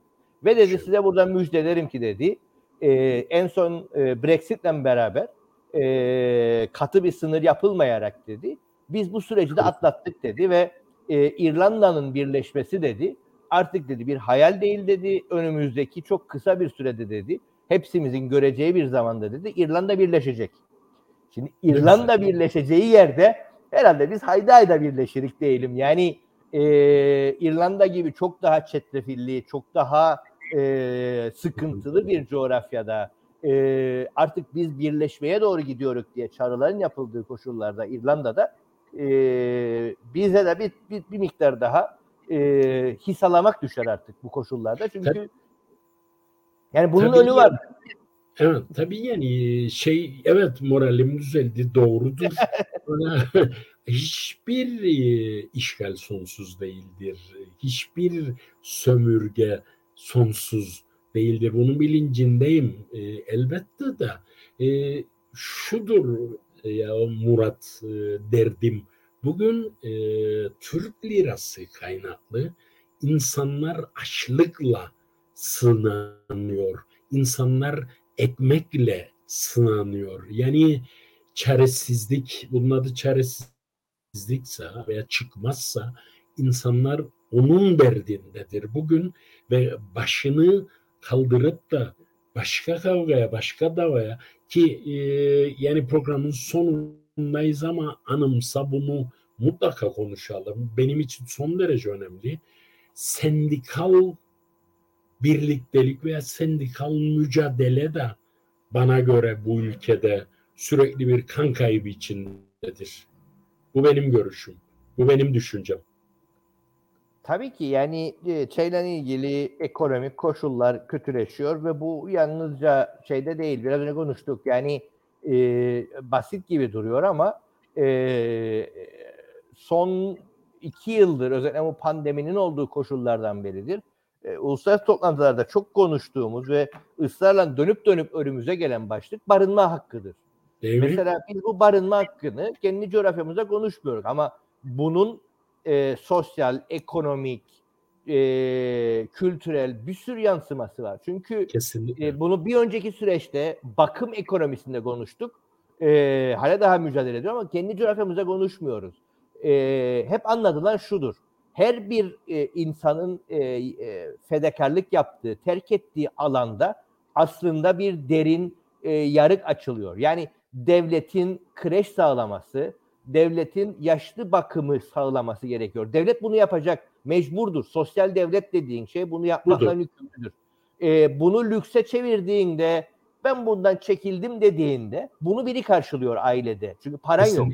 Ve dedi size buradan müjdelerim ki dedi e, en son e, Brexit'le beraber e, katı bir sınır yapılmayarak dedi biz bu süreci de atlattık dedi ve e, İrlanda'nın birleşmesi dedi artık dedi bir hayal değil dedi önümüzdeki çok kısa bir sürede dedi hepsimizin göreceği bir zamanda dedi İrlanda birleşecek. Şimdi İrlanda birleşeceği yerde herhalde biz hayda hayda birleşirik değilim. Yani e, İrlanda gibi çok daha çetrefilli, çok daha e, sıkıntılı bir coğrafyada e, artık biz birleşmeye doğru gidiyoruz diye çağrıların yapıldığı koşullarda İrlanda'da e, bize de bir, bir, bir miktar daha e, his alamak düşer artık bu koşullarda. Çünkü yani bunun Tabii önü var. Evet tabii yani şey evet moralim düzeldi doğrudur. hiçbir e, işgal sonsuz değildir. Hiçbir sömürge sonsuz değildir. Bunun bilincindeyim e, elbette de. E, şudur ya Murat derdim. Bugün Türk lirası kaynaklı insanlar açlıkla sınanıyor. İnsanlar ekmekle sınanıyor. Yani çaresizlik, bunun adı çaresizlikse veya çıkmazsa insanlar onun derdindedir bugün ve başını kaldırıp da başka kavgaya, başka davaya ki e, yani programın sonundayız ama anımsa bunu mutlaka konuşalım. Benim için son derece önemli. Sendikal birliktelik veya sendikal mücadele de bana göre bu ülkede sürekli bir kan kaybı içindedir. Bu benim görüşüm. Bu benim düşüncem. Tabii ki yani e, şeyle ilgili ekonomik koşullar kötüleşiyor ve bu yalnızca şeyde değil. Biraz önce konuştuk. Yani e, basit gibi duruyor ama e, son iki yıldır özellikle bu pandeminin olduğu koşullardan beridir. E, uluslararası toplantılarda çok konuştuğumuz ve ısrarla dönüp dönüp önümüze gelen başlık barınma hakkıdır. Değil Mesela biz bu barınma hakkını kendi coğrafyamızda konuşmuyoruz ama bunun e, sosyal, ekonomik, e, kültürel bir sürü yansıması var. Çünkü e, bunu bir önceki süreçte bakım ekonomisinde konuştuk. E, hala daha mücadele ediyor ama kendi coğrafyamızda konuşmuyoruz. E, hep anlatılan şudur. Her bir e, insanın e, e, fedakarlık yaptığı, terk ettiği alanda aslında bir derin e, yarık açılıyor. Yani devletin kreş sağlaması, devletin yaşlı bakımı sağlaması gerekiyor. Devlet bunu yapacak, mecburdur. Sosyal devlet dediğin şey bunu yapmakla yükümlüdür. Ee, bunu lükse çevirdiğinde, ben bundan çekildim dediğinde bunu biri karşılıyor ailede. Çünkü paran yok.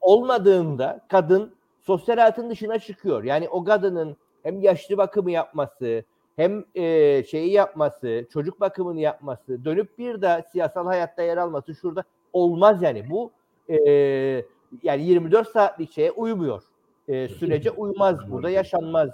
Olmadığında kadın sosyal hayatın dışına çıkıyor. Yani o kadının hem yaşlı bakımı yapması, hem e, şeyi yapması, çocuk bakımını yapması, dönüp bir de siyasal hayatta yer alması şurada olmaz yani. Bu e, yani 24 saatlik şeye uymuyor. E, sürece uymaz. Burada yaşanmaz.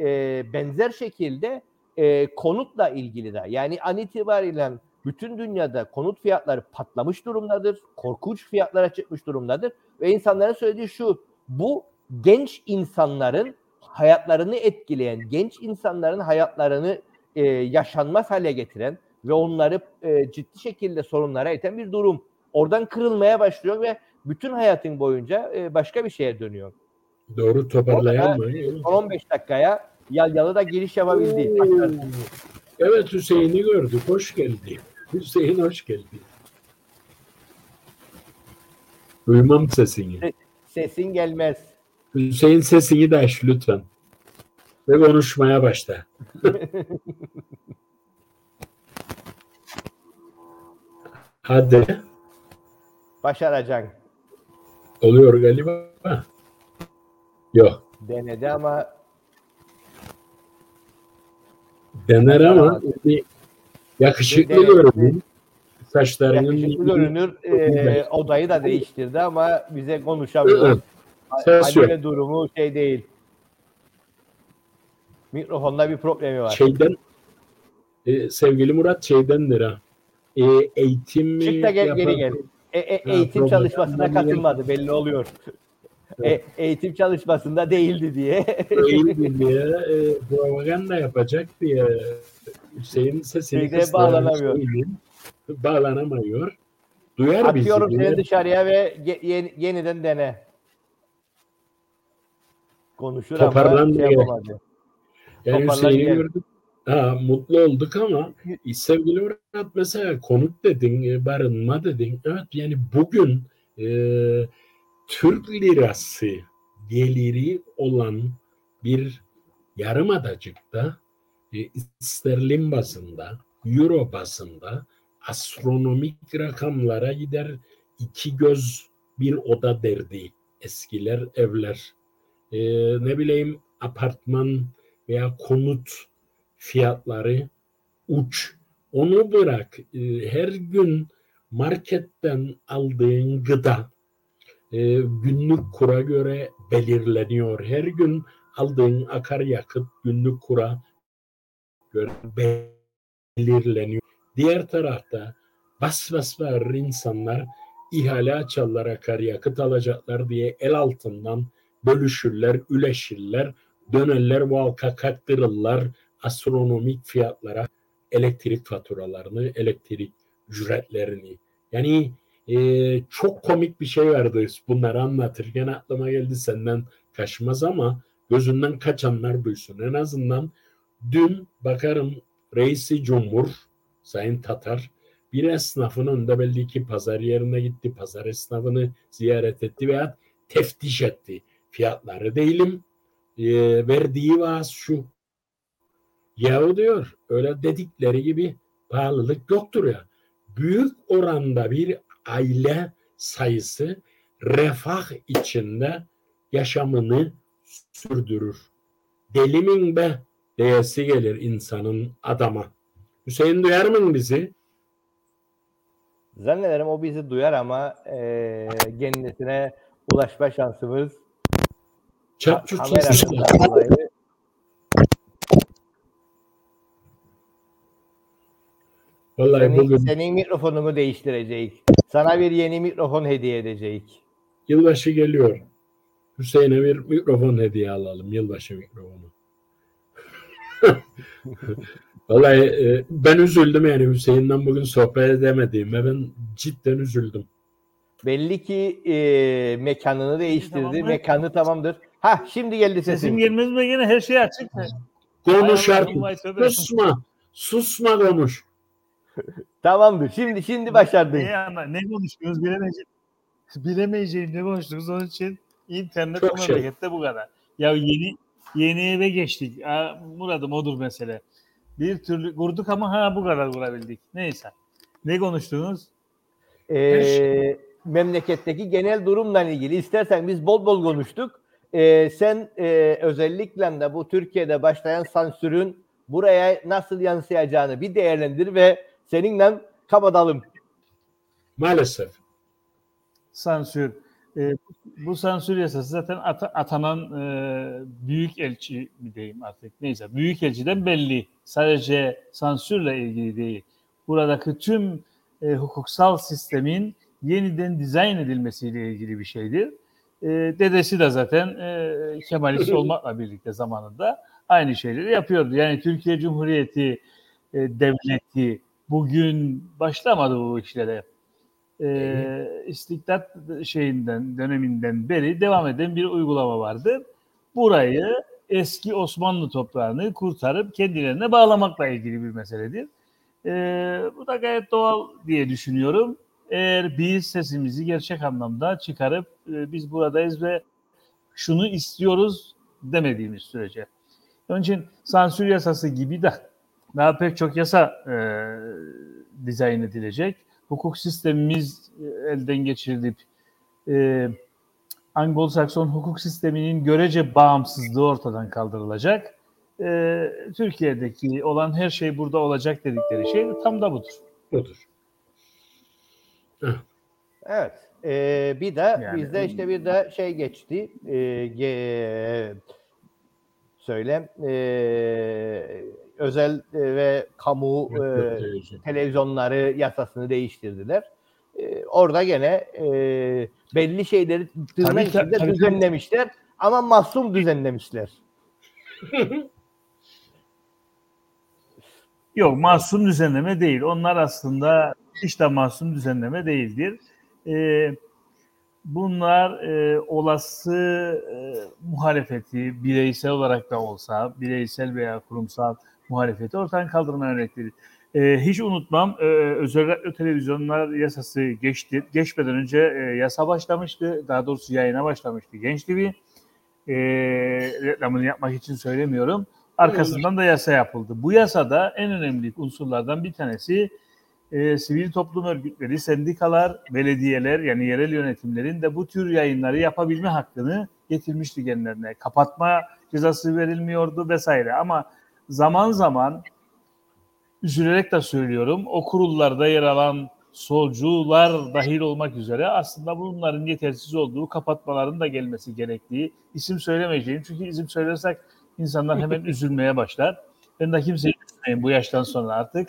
E, benzer şekilde e, konutla ilgili de yani an itibariyle bütün dünyada konut fiyatları patlamış durumdadır. Korkunç fiyatlara çıkmış durumdadır. Ve insanların söylediği şu bu genç insanların hayatlarını etkileyen, genç insanların hayatlarını e, yaşanmaz hale getiren ve onları e, ciddi şekilde sorunlara iten bir durum. Oradan kırılmaya başlıyor ve bütün hayatın boyunca e, başka bir şeye dönüyor. Doğru toparlayan mı? 15 dakikaya yalyalı da giriş yapabildi. Evet Hüseyin'i gördük. Hoş geldi. Hüseyin hoş geldi. Duymam sesini. Sesin gelmez. Hüseyin sesini de aç lütfen. Ve konuşmaya başla. Hadi. Başaracaksın. Oluyor galiba. Yok. Denedi ama Dener ama bir yakışıklı Bir görünüyor. Saçlarının yakışıklı görünür. Ee, odayı da değiştirdi ama bize konuşamıyor. Ses yok. Durumu şey değil. Mikrofonda bir problemi var. şeyden e, sevgili Murat şeydendir ha. E, eğitim Çık da gel, yapan- geri gel. E, e, eğitim çalışmasına katılmadı belli oluyor. E, eğitim çalışmasında değildi diye. Değil diye e, propaganda yapacak diye Hüseyin sesini Şeyde bağlanamıyor. Bağlanamıyor. Duyar Atıyorum bizi. seni dışarıya ve yeni- yeniden dene. Konuşur ama Toparlandı şey gene. yapamadı. Yani Toparlan Hüseyin'i gördük. Ha, mutlu olduk ama sevgili Murat mesela konut dedin, e, barınma dedin. Evet yani bugün e, Türk lirası geliri olan bir yarımadacıkta e, sterlin bazında, euro bazında astronomik rakamlara gider iki göz bir oda derdi eskiler evler. E, ne bileyim apartman veya konut fiyatları uç. Onu bırak. e, Her gün marketten aldığın gıda e, günlük kura göre belirleniyor. Her gün aldığın akaryakıt günlük kura göre belirleniyor. Diğer tarafta bas bas bağırır insanlar ihale açarlar akaryakıt alacaklar diye el altından bölüşürler, üleşirler, dönerler valka kaktırırlar astronomik fiyatlara elektrik faturalarını, elektrik ücretlerini. Yani e, çok komik bir şey vardı bunları anlatırken aklıma geldi senden kaçmaz ama gözünden kaçanlar duysun. En azından dün bakarım reisi cumhur Sayın Tatar bir esnafın önünde belli ki pazar yerine gitti. Pazar esnafını ziyaret etti veya teftiş etti. Fiyatları değilim. E, verdiği vaaz şu. Yahu diyor öyle dedikleri gibi pahalılık yoktur ya. Büyük oranda bir aile sayısı refah içinde yaşamını sürdürür. Deli min be diyesi gelir insanın adama. Hüseyin duyar mı bizi? Zannederim o bizi duyar ama e, kendisine ulaşma şansımız Çat Vallahi senin, bugün senin mikrofonunu değiştirecek. Sana bir yeni mikrofon hediye edecek. yılbaşı geliyor. Hüseyin'e bir mikrofon hediye alalım. Yılbaşı mikrofonu. Vallahi e, ben üzüldüm yani Hüseyin'den bugün sohbet edemediğime ben cidden üzüldüm. Belli ki e, mekanını değiştirdi. Tamam? Mekanı tamamdır. Ha şimdi geldi Sesim sesin. gelmez mi gene her şey açık. Konuş artık. Susma. Susma konuş. Tamamdır. Şimdi şimdi başardın. Ne, anla- ne konuşuyoruz bilemeyeceğim. Bilemeyeceğim ne konuştuğumuz onun için internet Çok şey. memlekette bu kadar. Ya yeni yeni eve geçtik. Aa, Muradım odur mesele. Bir türlü kurduk ama ha bu kadar kurabildik. Neyse. Ne konuştunuz? Ee, memleketteki genel durumla ilgili istersen biz bol bol konuştuk. Ee, sen e, özellikle de bu Türkiye'de başlayan sansürün buraya nasıl yansıyacağını bir değerlendir ve seninle kapatalım. Maalesef. Sansür. Ee, bu sansür yasası zaten ata- atanan e, büyük elçi mi diyeyim artık neyse büyük elçiden belli. Sadece sansürle ilgili değil. Buradaki tüm e, hukuksal sistemin yeniden dizayn edilmesiyle ilgili bir şeydir. E, dedesi de zaten e, Kemalist olmakla birlikte zamanında aynı şeyleri yapıyordu. Yani Türkiye Cumhuriyeti e, devleti bugün başlamadı bu işlere e, istikdat şeyinden döneminden beri devam eden bir uygulama vardır. Burayı eski Osmanlı toprağını kurtarıp kendilerine bağlamakla ilgili bir meseledir. E, bu da gayet doğal diye düşünüyorum. Eğer biz sesimizi gerçek anlamda çıkarıp e, biz buradayız ve şunu istiyoruz demediğimiz sürece. Onun için sansür yasası gibi de daha pek çok yasa e, dizayn edilecek. hukuk sistemimiz e, elden geçirilip e, Anglo-Sakson hukuk sisteminin görece bağımsızlığı ortadan kaldırılacak. E, Türkiye'deki olan her şey burada olacak dedikleri şey tam da budur. Budur. Evet. Ee, bir de Yani- bizde işte bir de şey geçti. Ee, ge- söyle ee, özel e, ve kamu e, televizyonları yasasını değiştirdiler. Ee, orada gene e, belli şeyleri tırnak içinde tabii, düzenlemişler ama masum düzenlemişler. Yok masum düzenleme değil. Onlar aslında hiç de masum düzenleme değildir. Ee, bunlar e, olası e, muhalefeti bireysel olarak da olsa bireysel veya kurumsal muhalefeti ortadan kaldırma örnekleri. Ee, hiç unutmam e, özel televizyonlar yasası geçti. Geçmeden önce e, yasa başlamıştı. Daha doğrusu yayına başlamıştı Genç TV. E, reklamını yapmak için söylemiyorum. Arkasından da yasa yapıldı. Bu yasada en önemli unsurlardan bir tanesi e, sivil toplum örgütleri, sendikalar, belediyeler yani yerel yönetimlerin de bu tür yayınları yapabilme hakkını getirmişti kendilerine. Kapatma cezası verilmiyordu vesaire ama zaman zaman üzülerek de söylüyorum o kurullarda yer alan solcular dahil olmak üzere aslında bunların yetersiz olduğu kapatmaların da gelmesi gerektiği isim söylemeyeceğim. Çünkü isim söylersek insanlar hemen üzülmeye başlar. Ben de kimseyi üzmeyeyim bu yaştan sonra artık.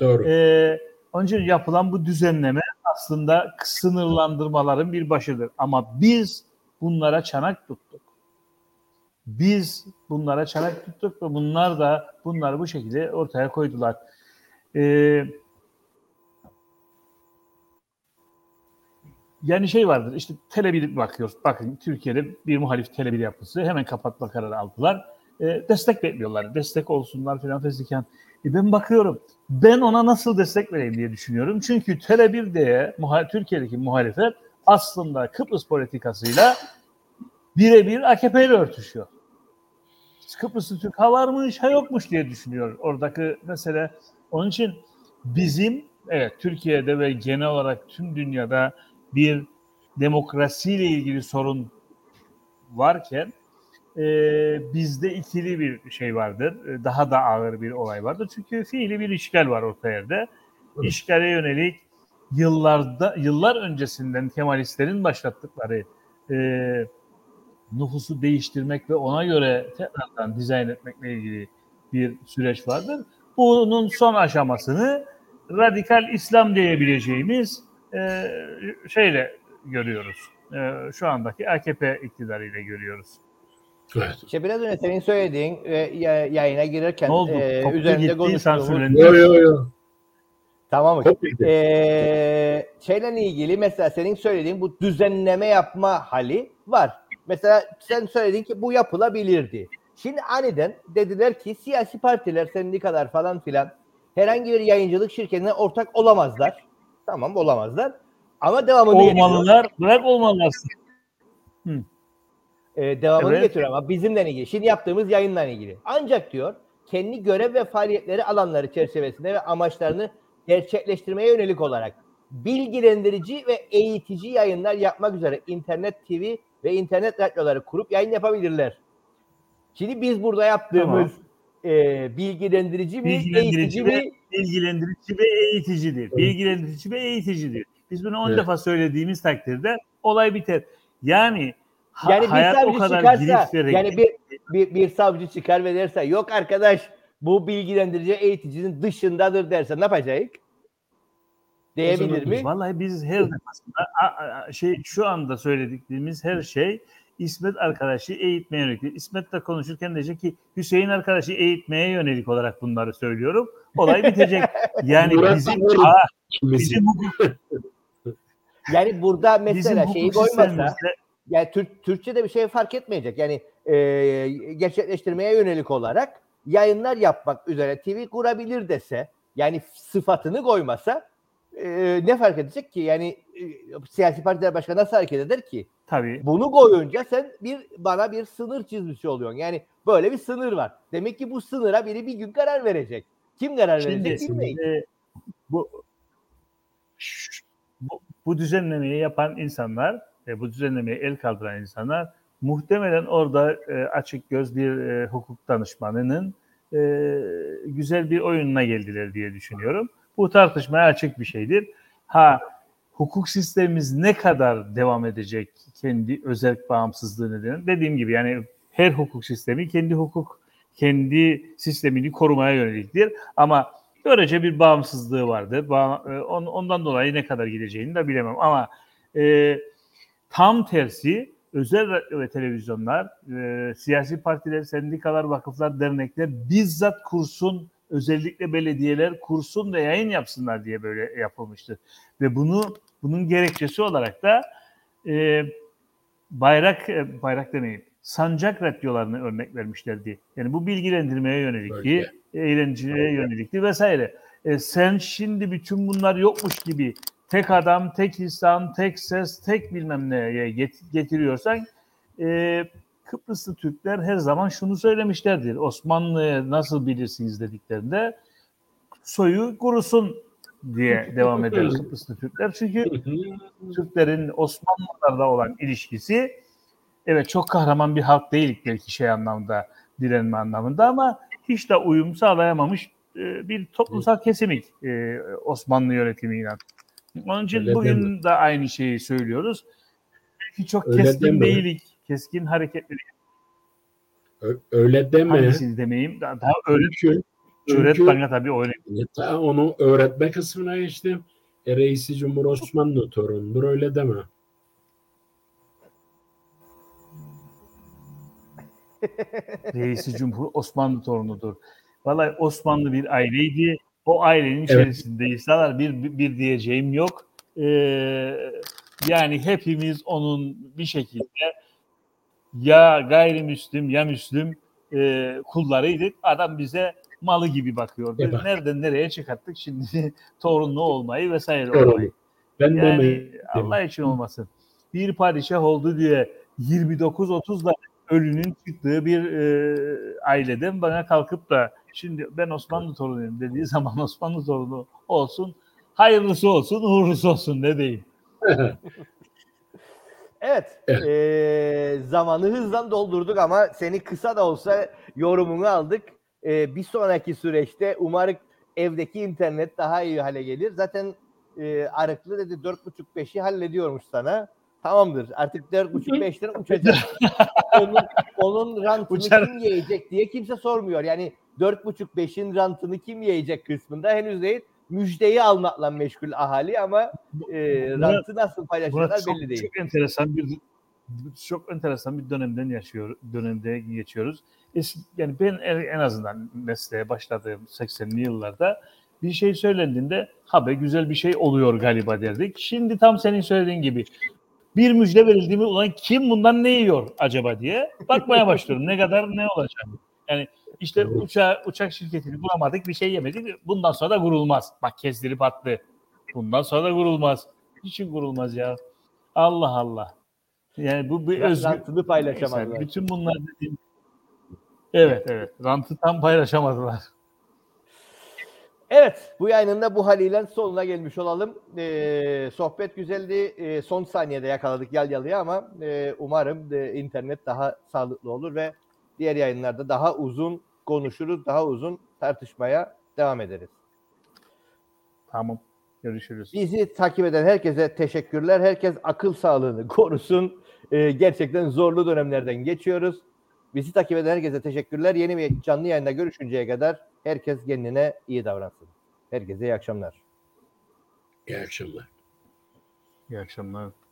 Doğru. Ee, onun için yapılan bu düzenleme aslında sınırlandırmaların bir başıdır. Ama biz bunlara çanak tuttuk. Biz bunlara çanak tuttuk ve bunlar da bunları bu şekilde ortaya koydular. Ee, yani şey vardır işte Tele1 bakıyoruz. Bakın Türkiye'de bir muhalif Tele1 yapısı hemen kapatma kararı aldılar. Ee, destek bekliyorlar. Destek olsunlar filan fezliken. E ben bakıyorum. Ben ona nasıl destek vereyim diye düşünüyorum. Çünkü Tele1'de muha- Türkiye'deki muhalefet aslında Kıbrıs politikasıyla birebir AKP ile örtüşüyor. Kıbrıs'ta Türk ha varmış ha yokmuş diye düşünüyor oradaki mesele. Onun için bizim evet Türkiye'de ve genel olarak tüm dünyada bir demokrasiyle ilgili sorun varken e, bizde ikili bir şey vardır. E, Daha da ağır bir olay vardır. Çünkü fiili bir işgal var orta yerde. Evet. İşgale yönelik yıllarda yıllar öncesinden Kemalistlerin başlattıkları e, nüfusu değiştirmek ve ona göre tekrardan dizayn etmekle ilgili bir süreç vardır. Bunun son aşamasını radikal İslam diyebileceğimiz e, şeyle görüyoruz. E, şu andaki AKP iktidarıyla görüyoruz. Evet. İşte biraz önce senin söylediğin ve ya- yayına girerken Ne oldu? e, üzerinde konuştuğumuz sansürlendi. Yo yo yo. tamam? Kopildi. Ee, şeyle ilgili mesela senin söylediğin bu düzenleme yapma hali var. Mesela sen söyledin ki bu yapılabilirdi. Şimdi aniden dediler ki siyasi partiler sendikalar falan filan herhangi bir yayıncılık şirketine ortak olamazlar. Tamam olamazlar. Ama devamını getiriyor. Olmalılar, bırak olmalılar. Ee, devamını Evet. getiriyor ama bizimle ilgili. Şimdi yaptığımız yayınla ilgili. Ancak diyor kendi görev ve faaliyetleri alanları çerçevesinde ve amaçlarını gerçekleştirmeye yönelik olarak bilgilendirici ve eğitici yayınlar yapmak üzere internet TV ve internet radyoları kurup yayın yapabilirler. Şimdi biz burada yaptığımız e, bilgilendirici mi, Bilgilendirici eğitici ve mi? bilgilendirici ve eğiticidir. Bilgilendirici ve eğiticidir. Biz bunu 10 Evet. defa söylediğimiz takdirde olay biter. Yani, ha- Yani bir hayat o kadar çıkarsa, yani bir, bir, bir savcı çıkar ve derse yok arkadaş bu bilgilendirici eğiticinin dışındadır derse ne yapacak? Diyebilir mi? Vallahi biz her defasında a- a- şey şu anda söylediklerimiz her şey İsmet arkadaşı eğitmeye yönelik. İsmet'le konuşurken diyecek ki Hüseyin arkadaşı eğitmeye yönelik olarak bunları söylüyorum. Olay bitecek. Yani bizim. Aa, bizim Yani burada mesela şeyi koymasa yani Türk, Türkçe'de bir şey fark etmeyecek. Yani e, gerçekleştirmeye yönelik olarak yayınlar yapmak üzere TV kurabilir dese yani sıfatını koymasa e, ne fark edecek ki? Yani e, siyasi partiler başka nasıl hareket eder ki? tabii Bunu koyunca sen bir bana bir sınır çizmiş oluyorsun. Yani böyle bir sınır var. Demek ki bu sınıra biri bir gün karar verecek. Kim karar Şimdi verecek bilmeyiz. e, bu bu, bu düzenlemeyi yapan insanlar ve bu düzenlemeye el kaldıran insanlar muhtemelen orada e, açık göz bir e, hukuk danışmanının e, güzel bir oyununa geldiler diye düşünüyorum. Bu tartışmaya açık bir şeydir. Ha hukuk sistemimiz ne kadar devam edecek kendi özel bağımsızlığı nedeniyle dediğim gibi yani her hukuk sistemi kendi hukuk kendi sistemini korumaya yöneliktir ama görece bir bağımsızlığı vardır. E, on- ondan dolayı ne kadar gideceğini de bilemem ama e, tam tersi özel ve televizyonlar, e, siyasi partiler, sendikalar, vakıflar, dernekler bizzat kursun, özellikle belediyeler kursun ve yayın yapsınlar diye böyle yapılmıştır. Ve bunu bunun gerekçesi olarak da e, bayrak e, bayrak demeyeyim, sancak radyolarını örnek vermişlerdi. Yani bu bilgilendirmeye yönelikti, eğlenceye yönelikti vesaire. E, sen şimdi bütün bunlar yokmuş gibi tek adam, tek insan, tek ses, tek bilmem neye get- getiriyorsan e, Kıbrıslı Türkler her zaman şunu söylemişlerdir. Osmanlı'yı nasıl bilirsiniz dediklerinde soyu kurusun diye devam eder Kıbrıslı Türkler. Çünkü Türklerin Osmanlılarla olan ilişkisi evet çok kahraman bir halk değil belki şey anlamda direnme anlamında ama hiç de uyum sağlayamamış bir toplumsal kesimik Osmanlı yönetimiyle. Onun için Öyle bugün de aynı şeyi söylüyoruz. Ki çok Öyle keskin değilik, keskin hareketlilik. Öyle deme. Hangisini demeyeyim? Daha, daha öğret, Çünkü, çünkü bana tabii öyle. ta onu öğretme kısmına geçtim. E, Reisi Cumhur Osmanlı torunudur öyle deme. Reisi Cumhur Osmanlı torunudur. Vallahi Osmanlı bir aileydi. O ailenin içerisinde insanlar bir, bir, bir diyeceğim yok. Ee, yani hepimiz onun bir şekilde ya gayrimüslim ya Müslüm e, kullarıydık. Adam bize malı gibi bakıyordu. E bak. Nereden nereye çıkarttık şimdi torunlu olmayı vesaire Doğru. olmayı. Ben Yani. Allah için olmasın. Bir padişah oldu diye 29-30 da ölünün çıktığı bir e, aileden bana kalkıp da şimdi ben Osmanlı torunuyum dediği zaman Osmanlı torunu olsun, hayırlısı olsun, uğurlusu olsun ne diyeyim. Evet, eee, zamanı hızla doldurduk ama seni kısa da olsa yorumunu aldık. Eee, bir sonraki süreçte umarım evdeki internet daha iyi hale gelir. Zaten eee Arıklı dedi 4.5-5'i hallediyormuş sana. Tamamdır. Artık 4.5-5'ten uçacak. onun, onun rantını Uçar. kim yiyecek diye kimse sormuyor. Yani 4.5-5'in rantını kim yiyecek kısmında henüz değil. Müjdeyi almakla meşgul ahali ama Buna- rantı nasıl çok, belli değil. çok enteresan bir çok enteresan bir dönemden yaşıyor dönemde geçiyoruz. Eski, yani ben en azından mesleğe başladığım 80'li yıllarda bir şey söylendiğinde ha be güzel bir şey oluyor galiba derdik. Şimdi tam senin söylediğin gibi bir müjde verildi mi ulan kim bundan ne yiyor acaba diye bakmaya başlıyorum. Ne kadar ne olacak. Yani işte uçağı, uçak şirketini bulamadık bir şey yemedik. Bundan sonra da vurulmaz. Bak kestirip attı. Bundan sonra da vurulmaz. Niçin vurulmaz ya? Allah Allah. Yani bu bir özgür... Rantını paylaşamadılar. Neyse, bütün bunlar dediğim... Evet evet. Rantı tam paylaşamadılar. Evet, bu yayının da bu haliyle sonuna gelmiş olalım. Ee, sohbet güzeldi. Ee, son saniyede yakaladık yal yalıya ama e, umarım de, internet daha sağlıklı olur ve diğer yayınlarda daha uzun konuşuruz, daha uzun tartışmaya devam ederiz. Tamam. Görüşürüz. Bizi takip eden herkese teşekkürler. Herkes akıl sağlığını korusun. Ee, gerçekten zorlu dönemlerden geçiyoruz. Bizi takip eden herkese teşekkürler. Yeni bir canlı yayında görüşünceye kadar herkes kendine iyi davransın. Herkese iyi akşamlar. İyi akşamlar. İyi akşamlar.